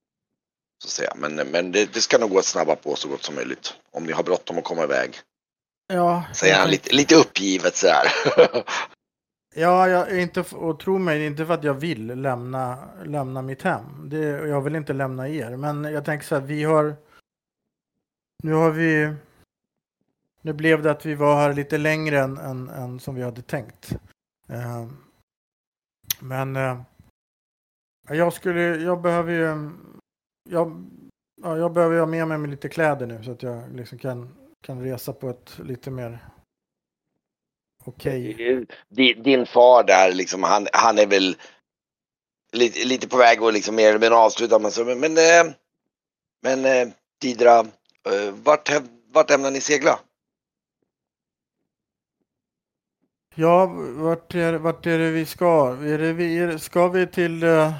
så att säga. Men, men det, det ska nog gå att snabba på så gott som möjligt. Om ni har bråttom att komma iväg. Ja. Säger han lite, lite uppgivet så här. ja, jag inte, och tro mig, inte för att jag vill lämna, lämna mitt hem. Det, jag vill inte lämna er. Men jag tänker så här, vi har... Nu har vi... Nu blev det att vi var här lite längre än, än, än som vi hade tänkt. Uh, men eh, jag skulle, jag behöver ju, jag, ja, jag behöver ha med mig lite kläder nu så att jag liksom kan, kan resa på ett lite mer okej. Okay. Din, din far där liksom, han, han är väl lite, lite på väg att liksom mer eller mindre avsluta. Men, så, men, men, eh, men eh, Didra, eh, vart, vart ämnar ni segla? Ja, vart är, vart är det vi ska? Är det vi, är, ska vi till uh,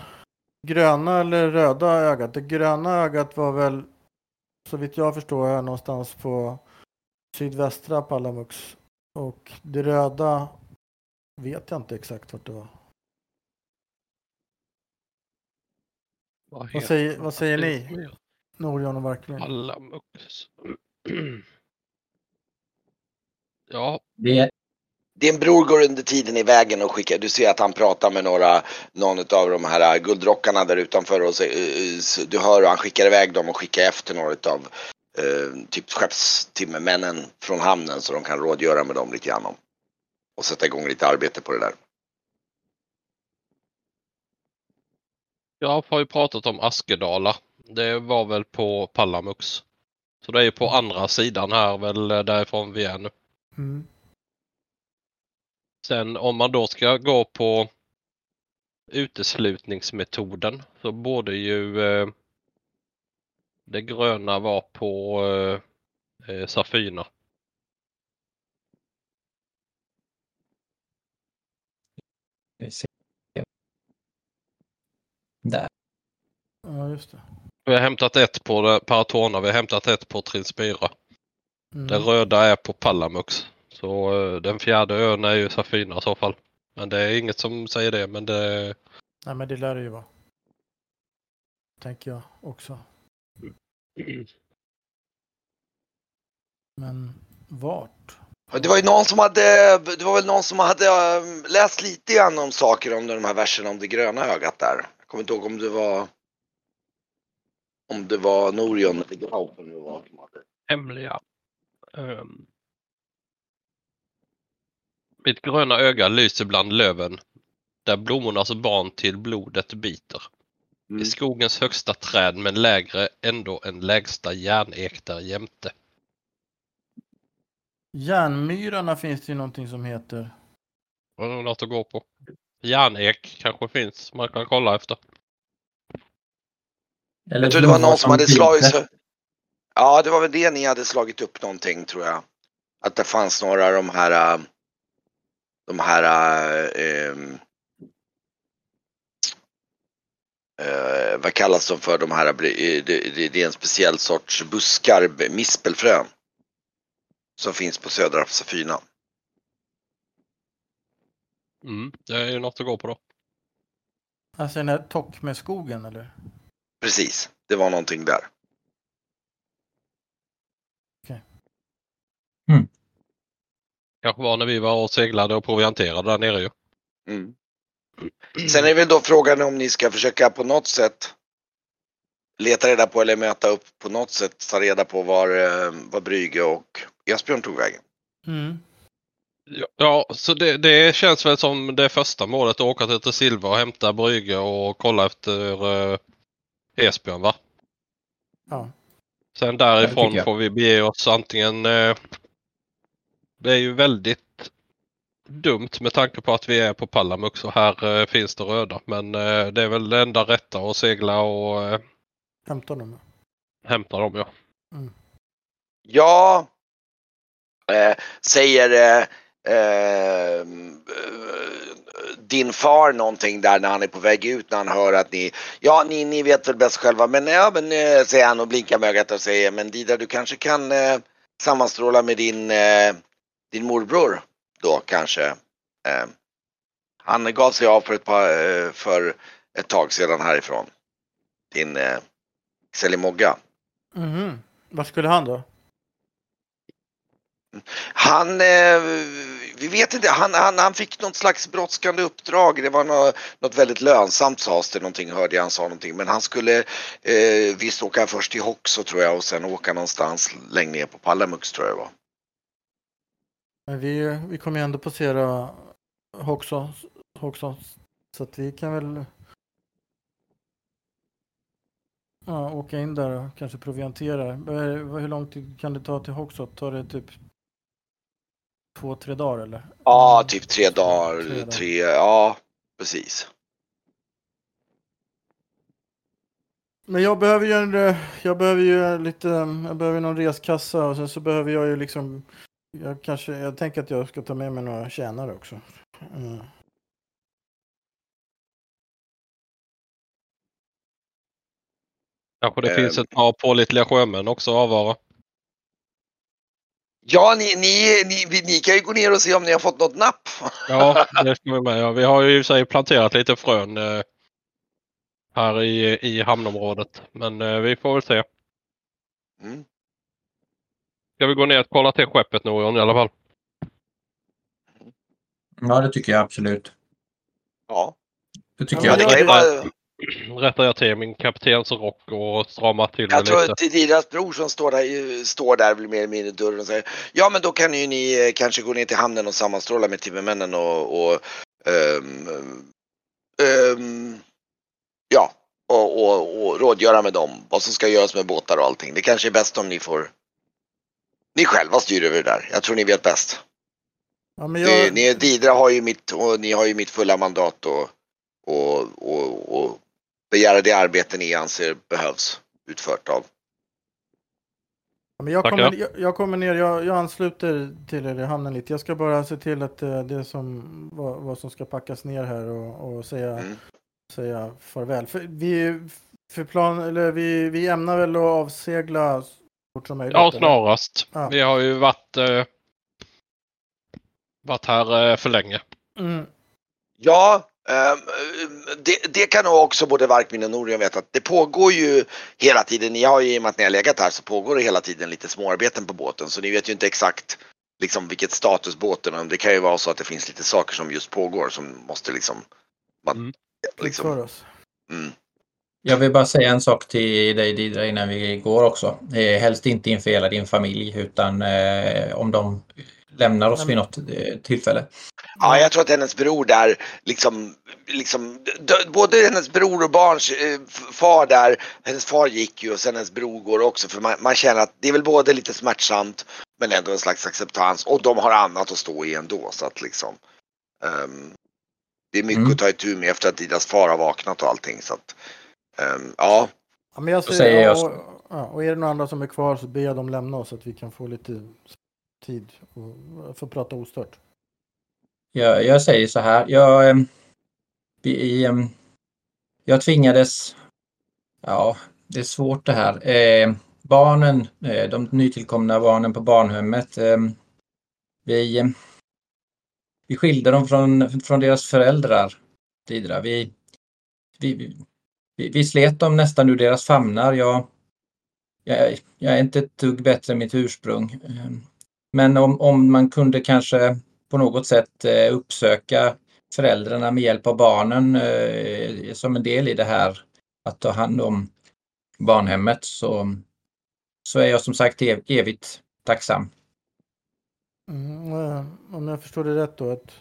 gröna eller röda ögat? Det gröna ögat var väl, så vitt jag förstår, här någonstans på sydvästra Palamux. Och det röda vet jag inte exakt vart det var. Vad, vad säger, vad säger ni? Norion och Varkmin? Palamux. ja. Det, din bror går under tiden i vägen och skickar, du ser att han pratar med några, någon av de här guldrockarna där utanför och så, eh, du hör hur han skickar iväg dem och skickar efter några av eh, typ skeppstimmermännen från hamnen så de kan rådgöra med dem lite grann om. Och sätta igång lite arbete på det där. Jag har ju pratat om Askedala. Det var väl på Pallamux. Så det är ju på andra sidan här väl därifrån vi är nu. Mm. Sen om man då ska gå på uteslutningsmetoden så borde ju eh, det gröna vara på eh, eh Safina. Där. Ja, just det. Vi har hämtat ett på Paratona, vi har hämtat ett på Trinspira. Mm. Den röda är på Palamux. Så uh, den fjärde ön är ju Safina i så fall. Men det är inget som säger det, men det... Nej, men det lär det ju vara. Tänker jag också. Men vart? Det var ju någon som hade, det var väl någon som hade um, läst lite grann om saker om de här verserna om det gröna ögat där. Jag kommer inte ihåg om det var om det var Norion eller var. Hemliga. Um, mitt gröna öga lyser bland löven där blommornas barn till blodet biter. Mm. I skogens högsta träd men lägre ändå en lägsta järnek där jämte. Järnmyrarna finns det ju någonting som heter. Det är något att gå på. Järnek kanske finns man kan kolla efter. Eller jag tror det var någon som hade slagit sig. Ja, det var väl det ni hade slagit upp någonting tror jag. Att det fanns några av de här de här eh, eh, vad kallas de för de här, det, det, är en speciell sorts buskar, mispelfrön. Som finns på södra Safyna. Mm, det är ju något att gå på då. Alltså den här tock med skogen eller? Precis, det var någonting där. Okej. Okay. Mm. Kanske var när vi var och seglade och provianterade där nere ju. Mm. Sen är väl då frågan om ni ska försöka på något sätt leta reda på eller möta upp på något sätt, ta reda på var, eh, var Brygge och Esbjörn tog vägen. Mm. Ja, så det, det, känns väl som det första målet, att åka till Tresilva och hämta Brygge och kolla efter uh, Esbjörn va? Ja. Sen därifrån får vi bege oss antingen uh, det är ju väldigt dumt med tanke på att vi är på Pallamux och här uh, finns det röda. Men uh, det är väl det enda rätta att segla och uh, hämta dem. Hämta dem ja. Mm. Ja, säger din far någonting där när han är på väg ut när han hör att ni, ja ni, ni vet väl bäst själva men ja men säger han och blinkar med ögat och säger men Dida du kanske kan sammanstråla med din din morbror då kanske. Eh, han gav sig av för ett, par, eh, för ett tag sedan härifrån. Din eh, Selimogga. Mm. Vad skulle han då? Han, eh, vi vet inte, han, han, han fick något slags brådskande uppdrag. Det var något, något väldigt lönsamt sades det någonting, hörde jag han sa någonting. Men han skulle eh, visst åka först till Hoxo tror jag och sen åka någonstans längre ner på Pallamux tror jag det var. Men vi, vi kommer ju ändå passera Hoxon, Hoxon så att vi kan väl ja, åka in där och kanske proviantera. Hur lång tid kan det ta till Hoxot? Tar det typ två, tre dagar eller? Ja, typ tre dagar. Tre, dagar. tre ja, precis. Men jag behöver ju en, jag behöver ju lite, jag behöver någon reskassa och sen så behöver jag ju liksom jag, kanske, jag tänker att jag ska ta med mig några tjänare också. Mm. Kanske det finns ett par pålitliga sjömän också att avvara. Ja, ni, ni, ni, ni kan ju gå ner och se om ni har fått något napp. Ja, det ska vi med. Ja, vi har ju i sig planterat lite frön eh, här i, i hamnområdet. Men eh, vi får väl se. Mm. Ska vi gå ner och kolla till skeppet Norion i alla fall? Ja, det tycker jag absolut. Ja. Det tycker ja, jag. Det bara... Rättar jag till min kaptens rock och stramar till Jag tror lite. att det är deras bror som står där, står där mer eller mindre i dörren och säger Ja men då kan ju ni eh, kanske gå ner till hamnen och sammanstråla med timmermännen och, och um, um, ja, och, och, och rådgöra med dem vad som ska göras med båtar och allting. Det kanske är bäst om ni får ni själva styr över det där. Jag tror ni vet bäst. Ja, men jag... det, ni, Didra har ju mitt, och ni har ju mitt fulla mandat och, och, och, och begära det arbete ni anser behövs utfört av. Ja, men jag, kommer, jag, jag kommer ner, jag, jag ansluter till er i hamnen lite. Jag ska bara se till att det, det som, vad, vad, som ska packas ner här och, och säga, mm. säga farväl. För vi, för plan, eller vi, vi ämnar väl att avsegla fort som möjligt? Ja, snarast. Ja. Vi har ju varit, eh, varit här eh, för länge. Mm. Ja, um, det, det, kan nog också både Varkmin och Norion veta att det pågår ju hela tiden. Ni har ju i och med att ni har legat här så pågår det hela tiden lite småarbeten på båten så ni vet ju inte exakt liksom vilket status båten är. Det kan ju vara så att det finns lite saker som just pågår som måste liksom man, mm. liksom, mm. Jag vill bara säga en sak till dig Didra innan vi går också. Eh, helst inte inför hela din familj utan eh, om de lämnar oss vid något eh, tillfälle. Ja, jag tror att hennes bror där, liksom, liksom både hennes bror och barns eh, far där, hennes far gick ju och sen hennes bror går också för man, man, känner att det är väl både lite smärtsamt men ändå en slags acceptans och de har annat att stå i ändå så att liksom um, det är mycket mm. att ta itu med efter att Didas far har vaknat och allting så att um, ja. Ja, men jag säger, jag och, ja, och är det några andra som är kvar så ber jag dem lämna oss så att vi kan få lite tid och få prata ostört. Jag, jag säger så här, jag, ehm, vi, ehm, jag tvingades, ja det är svårt det här. Eh, barnen, de nytillkomna barnen på barnhemmet, eh, vi, vi skilde dem från, från deras föräldrar tidigare. Vi, vi, vi, vi slet dem nästan ur deras famnar. Jag, jag, jag är inte ett dugg bättre än mitt ursprung. Ehm, men om, om man kunde kanske på något sätt eh, uppsöka föräldrarna med hjälp av barnen eh, som en del i det här att ta hand om barnhemmet så, så är jag som sagt ev evigt tacksam. Mm, eh, om jag förstår det rätt då att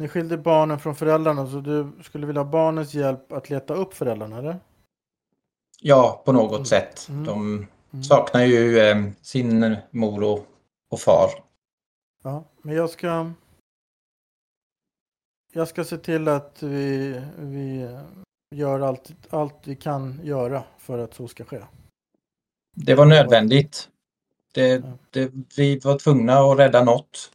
ni skilde barnen från föräldrarna så du skulle vilja ha barnens hjälp att leta upp föräldrarna eller? Ja, på något mm. sätt. Mm. De Mm. Saknar ju eh, sin mor och, och far. Ja, men jag ska... Jag ska se till att vi, vi gör allt, allt vi kan göra för att så ska ske. Det var nödvändigt. Det, det, vi var tvungna att rädda något.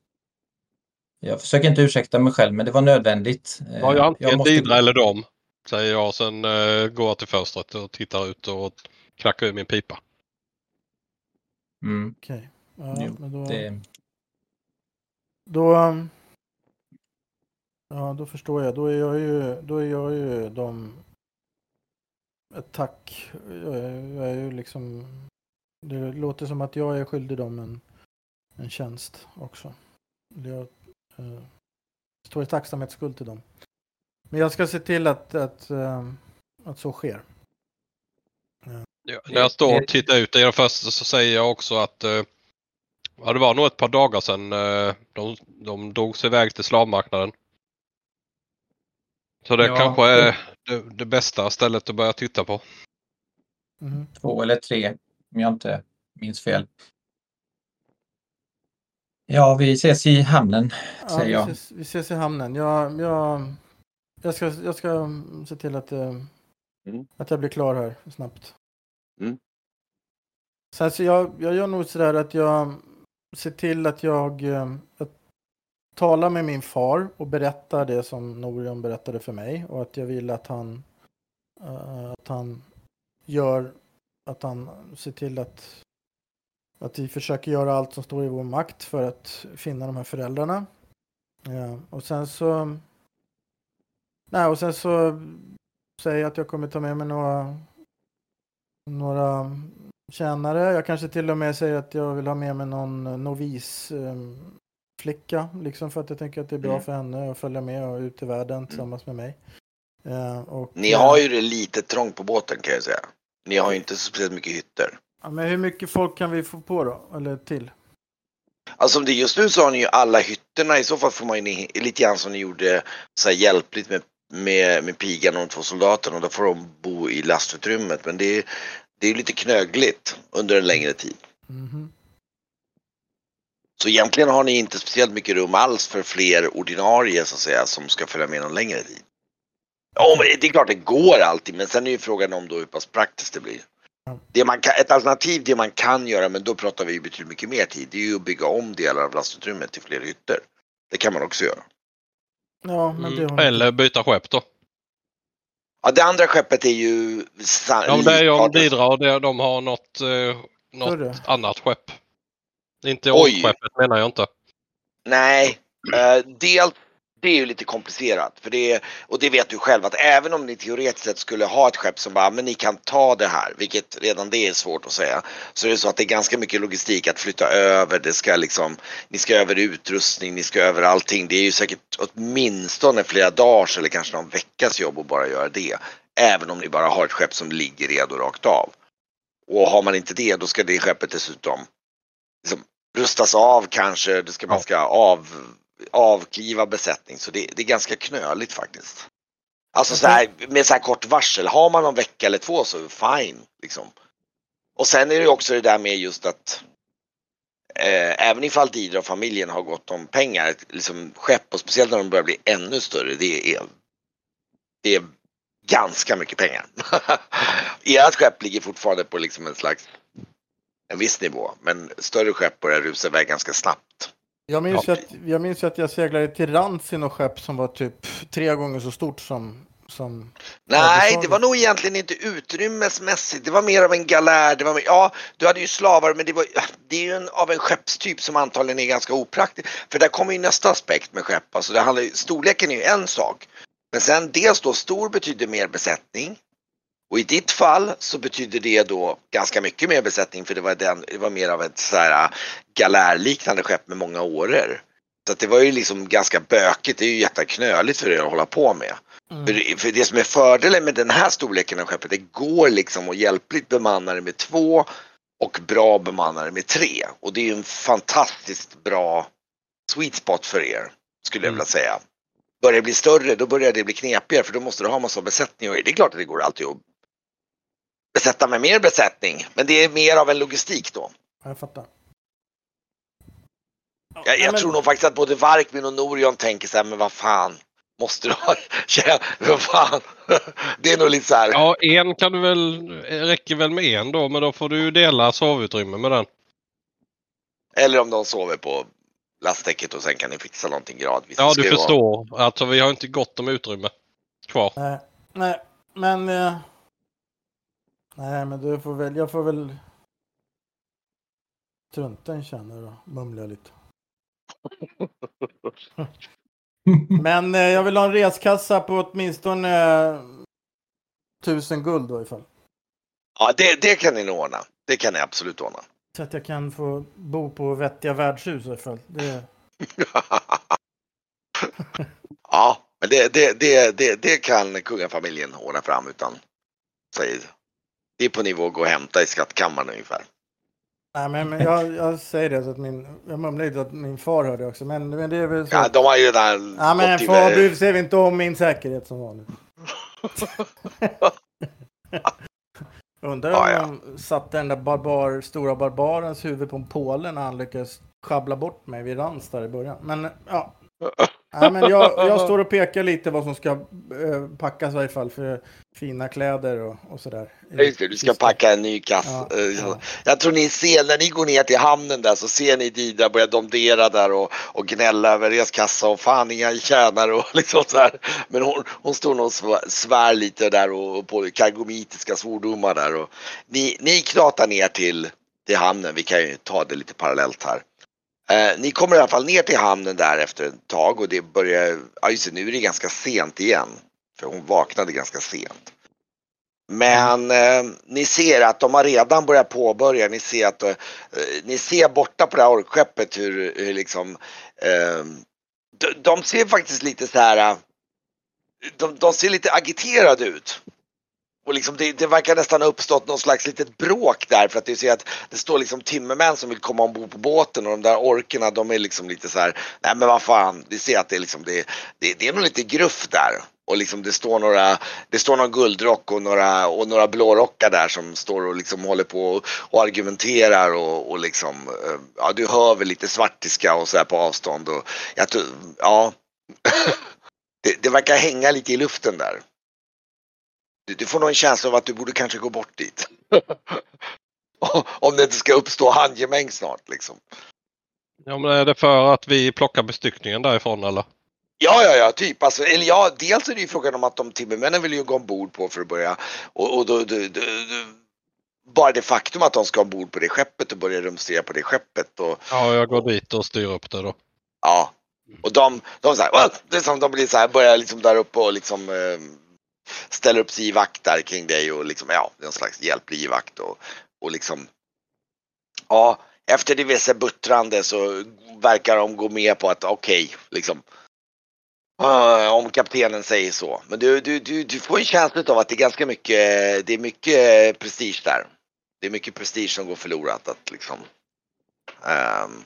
Jag försöker inte ursäkta mig själv men det var nödvändigt. Ja, jag antingen jag måste... Didra eller dem, säger jag. Sen uh, går jag till fönstret och tittar ut och knackar ur min pipa. Mm. Okej. Okay. Ja, men då... Det... Då... Um, ja, då förstår jag. Då är jag ju, då är jag ju de... Ett tack. Jag är, jag är ju liksom... Det låter som att jag är skyldig dem en, en tjänst också. Jag uh, står i tacksamhetsskuld till dem. Men jag ska se till att, att, uh, att så sker. Ja, när jag står och tittar ut i den första så säger jag också att eh, ja, det var nog ett par dagar sedan eh, de, de drog sig iväg till slavmarknaden. Så det ja. kanske är det, det, bästa stället att börja titta på. Mm. Två eller tre, om jag inte minns fel. Ja, vi ses i hamnen, ja, säger jag. Vi ses, vi ses, i hamnen. Jag, jag, jag, ska, jag ska se till att, eh, mm. att jag blir klar här snabbt. Mm. Så alltså jag, jag gör nog sådär att jag ser till att jag, jag eh, talar med min far och berättar det som Norion berättade för mig och att jag vill att han, uh, att han gör, att han ser till att, att vi försöker göra allt som står i vår makt för att finna de här föräldrarna. Ja, och sen så, nej, och sen så säger jag att jag kommer ta med mig några några tjänare. Jag kanske till och med säger att jag vill ha med mig någon novis um, flicka, liksom för att jag tänker att det är bra mm. för henne att följa med och ut i världen mm. tillsammans med mig. Uh, och, Ni har ju det lite trångt på båten kan jag säga. Ni har ju inte speciellt mycket hytter. Ja, men hur mycket folk kan vi få på då? Eller till? Alltså det just nu så har ni ju alla hytterna. I så fall får man ju lite grann som ni gjorde så här hjälpligt med med, med pigan och de två soldaterna då får de bo i lastutrymmet. Men det är, det är lite knögligt under en längre tid. Mm. Så egentligen har ni inte speciellt mycket rum alls för fler ordinarie så att säga som ska följa med någon längre tid. Ja, men det är klart det går alltid, men sen är ju frågan om då hur pass praktiskt det blir. Det man kan, ett alternativ, det man kan göra, men då pratar vi ju betydligt mycket mer tid, det är ju att bygga om delar av lastutrymmet till fler hytter. Det kan man också göra. Ja, men det Mm. har Eller byta skepp då. Ja, det andra skeppet är ju... Ja, det är ju om det, de har något, eh, något annat skepp. Inte Oj. skeppet menar jag inte. Nej, eh, dels det är ju lite komplicerat. För det är, och det vet du själv att även om ni teoretiskt sett skulle ha ett skepp som bara, men ni kan ta det här, vilket redan det är svårt att säga. Så är det så att det är ganska mycket logistik att flytta över, det ska liksom, ni ska över utrustning, ni ska över allting. Det är ju säkert åtminstone flera dagars eller kanske någon veckas jobb att bara göra det. Även om ni bara har ett skepp som ligger redo rakt av. Och har man inte det, då ska det skeppet dessutom liksom, rustas av kanske, det ska, man ska av, avkliva besättning. Så det, det är ganska knöligt faktiskt. Alltså så här, med så här kort varsel, har man någon vecka eller två så fine. Liksom. Och sen är det också det där med just att eh, även ifall Didra och familjen har gått om pengar, liksom skepp och speciellt när de börjar bli ännu större, det är, det är ganska mycket pengar. Ert skepp ligger fortfarande på liksom en slags en viss nivå, men större skepp börjar rusa iväg ganska snabbt. Jag minns, Ja. att, jag minns att jag seglade till Rans i något skepp som var typ tre gånger så stort som... som Nej, det var nog egentligen inte utrymmesmässigt. Det var mer av en galär. Det var mer, ja, du hade ju slavar, men det, var, det är ju en, av en skeppstyp som antagligen är ganska opraktisk. För där kommer ju nästa aspekt med skepp. Alltså det handlar, storleken är ju en sak. Men sen dels då stor betyder mer besättning. Och i ditt fall så betyder det då ganska mycket mer besättning för det var, den, det var mer av ett så här äh, galärliknande skepp med många åror. Så det var ju liksom ganska bökigt, det är ju jätteknöligt för er att hålla på med. Mm. För, för det som är fördelen med den här storleken av skeppet, det går liksom att hjälpligt bemanna det med två och bra bemannare med tre. Och det är ju en fantastiskt bra sweet spot för er, skulle jag Mm. vilja säga. Börjar det bli större, då börjar det bli knepigare för då måste du ha massa besättning. Och det är klart att det går alltid att besätta med mer besättning, men det är mer av en logistik då. Jag fattar. Ja, Jag, nej, jag men- tror nog faktiskt att både Varkmin och Norion tänker så här, men vad fan, måste du ha, vad fan. Det är nog lite så här. Ja, en kan du väl, räcker väl med en då, men då får du ju dela sovutrymme med den. Eller om de sover på lastdäcket och sen kan ni fixa någonting gradvis. Ja, du ju vara- förstår. Alltså vi har inte gott om utrymme kvar. Nej, nej, men... Eh, nej, men du får väl... Jag får väl... Strunta i en känner och mumla lite. Men eh, jag vill ha en reskassa på åtminstone eh, tusen guld då ifall. Ja, det, det kan ni nog ordna. Det kan ni absolut ordna. Så att jag kan få bo på vettiga värdshus ifall. Det, ja, men det, det, det, det, det kan kungafamiljen ordna fram utan säg, Det är på nivå att gå och hämta i skattkammaren ungefär. nej, men, men jag, jag säger det så att min... Jag mumlar lite att min far hör det också. Men, men det är väl så. Ja, de har ju redan Ja, men gått far, ser vi inte om min säkerhet som vanligt. Undrar om Ja, ja. de satte den där barbar, stora barbarens huvud på en påle när han lyckades schabbla bort mig vid Rans där i början. Men ja. Nej, men jag, jag står och pekar lite vad som ska eh, packas i varje fall för fina kläder och, och sådär. Ja, Just det, du ska packa en ny kass. Ja, Eh, ja. Jag tror ni ser, när ni går ner till hamnen där så ser ni Dida börja domdera där och, och gnälla över deras kassa och fan inga tjänare och liksom så här. Men hon, hon står nog och svär, svär lite där och, och på kargomitiska svordomar där och ni, ni knatar ner till, till hamnen. Vi kan ju ta det lite parallellt här. Eh, ni kommer i alla fall ner till hamnen där efter ett tag och det börjar, ja just det, nu är det ganska sent igen. För hon vaknade ganska sent. Men eh, ni ser att de har redan börjat påbörja, ni ser att eh, eh ni ser borta på det här orkskeppet hur, hur liksom eh, de, de ser faktiskt lite så här eh, de, de ser lite agiterade ut. Och liksom det, det verkar nästan ha uppstått någon slags litet bråk där för att du ser att det står liksom timmermän som vill komma ombord på båten och de där orkerna de är liksom lite så här, nej men vad fan, vi ser att det är liksom det, det, det är nog lite gruff där. och liksom det står några, det står någon guldrock och några, och några blårockar där som står och liksom håller på och, och argumenterar och, och liksom, eh, ja du hör väl lite svartiska och så här på avstånd och jag tror, ja. det, det verkar hänga lite i luften där. Du, du får nog en känsla av att du borde kanske gå bort dit. Om det inte ska uppstå handgemäng snart liksom. Ja men är det för att vi plockar bestyckningen därifrån eller? Ja, ja, ja, typ. Alltså, eller ja, dels är det ju frågan om att de timmermännen vill ju gå ombord på för att börja. Och, och då, då, då, bara det faktum att de ska ombord på det skeppet och börja rumstera på det skeppet. Och, ja, jag går dit och styr upp det då. Ja, och de, de, så här, det är som de blir så här, börjar liksom där uppe och liksom eh, ställer upp sig i vakt där kring dig och liksom, ja, en slags hjälplig vakt och, och liksom, ja, efter diverse buttrande så verkar de gå med på att okej, okay, liksom, Uh, om kaptenen säger så. Men du, du, du, du får en känsla av att det är ganska mycket, det är mycket prestige där. Det är mycket prestige som går förlorat att liksom. Um,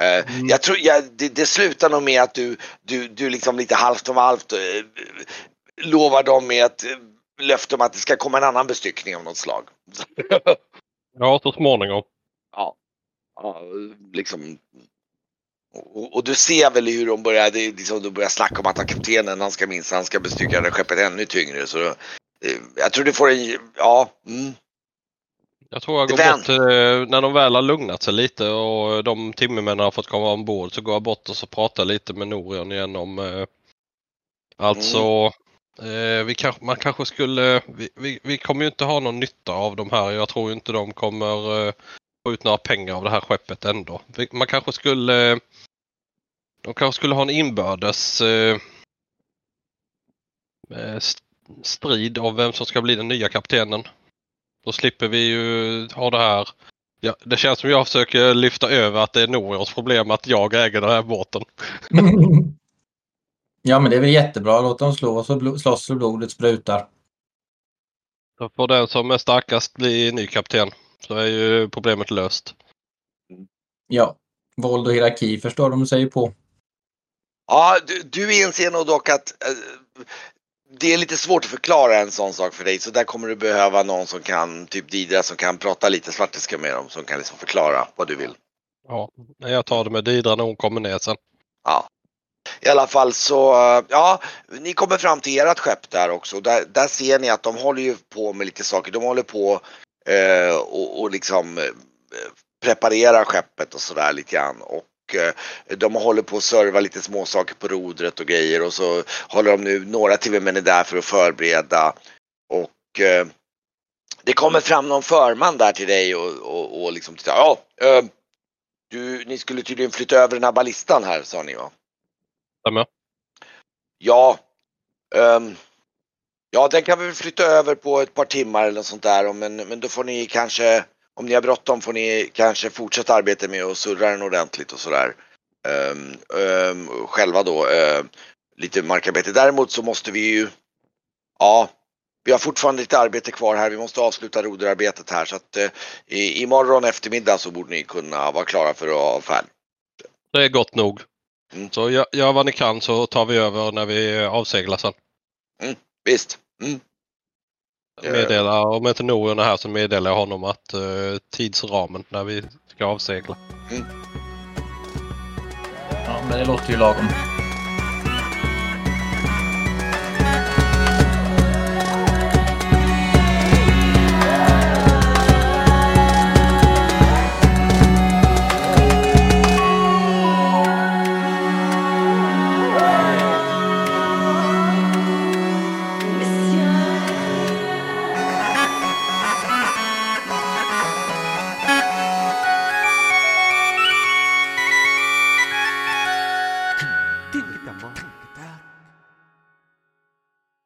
uh, mm. Jag tror, ja, det, det, slutar nog med att du, du, du liksom lite halvt om halvt uh, lovar dem med ett löfte om att det ska komma en annan bestyckning av något slag. ja, så småningom. Ja. ja liksom och, och, du ser väl hur de börjar, det, liksom, de börjar snacka om att kaptenen han ska minst, han ska bestycka det skeppet ännu tyngre. Så eh, jag tror du får en, ja. Mm. Jag tror jag går Vän. bort eh, när de väl har lugnat sig lite och de timmermännen har fått komma ombord så går jag bort och så pratar lite med Norion igen om eh, Alltså mm. Eh, vi kanske, man kanske skulle, vi, vi, vi, kommer ju inte ha någon nytta av de här. Jag tror inte de kommer eh, få ut några pengar av det här skeppet ändå. Man kanske skulle de kanske skulle ha en inbördes eh, eh strid om vem som ska bli den nya kaptenen. Då slipper vi ju ha det här. Ja, det känns som jag försöker lyfta över att det är Norios problem att jag äger den här båten. ja men det är väl jättebra. Låt dem slå så slåss så blodet sprutar. Då får den som är starkast bli ny kapten. Så är ju problemet löst. Ja, våld och hierarki förstår de sig på. Ja, du, du inser nog dock att äh, det är lite svårt att förklara en sån sak för dig så där kommer du behöva någon som kan, typ Didra som kan prata lite svartiska med dem som kan liksom förklara vad du vill. Ja, jag tar det med Didra när hon kommer ner sen. Ja. I alla fall så, eh, ja, ni kommer fram till ert skepp där också. Där, där ser ni att de håller ju på med lite saker. De håller på eh, och, och liksom eh, preparerar skeppet och sådär lite grann. Och Eh, de håller på att serva lite småsaker på rodret och grejer och så håller de nu, några TV-män är där för att förbereda och eh, det kommer fram någon förman där till dig och, och, och liksom tittar, ja, eh, du, ni skulle tydligen flytta över den här ballistan här sa ni va? Stämmer. Ja, um, ja den kan vi flytta över på ett par timmar eller sånt där men, men då får ni kanske om ni har bråttom får ni kanske fortsätta arbeta med att surra den ordentligt och sådär. Um, um, själva då, uh, lite markarbete. Däremot så måste vi ju, ja, vi har fortfarande lite arbete kvar här. Vi måste avsluta roderarbetet här så att uh, i, imorgon eftermiddag så borde ni kunna vara klara för färdigt. Det är gott nog. Mm. Så gör, gör vad ni kan så tar vi över när vi avseglar sen. Mm, visst. Mm. Meddela, om inte Norion är här så meddelar jag honom att uh, tidsramen när vi ska avsegla. Mm. Ja, men det låter ju lagom.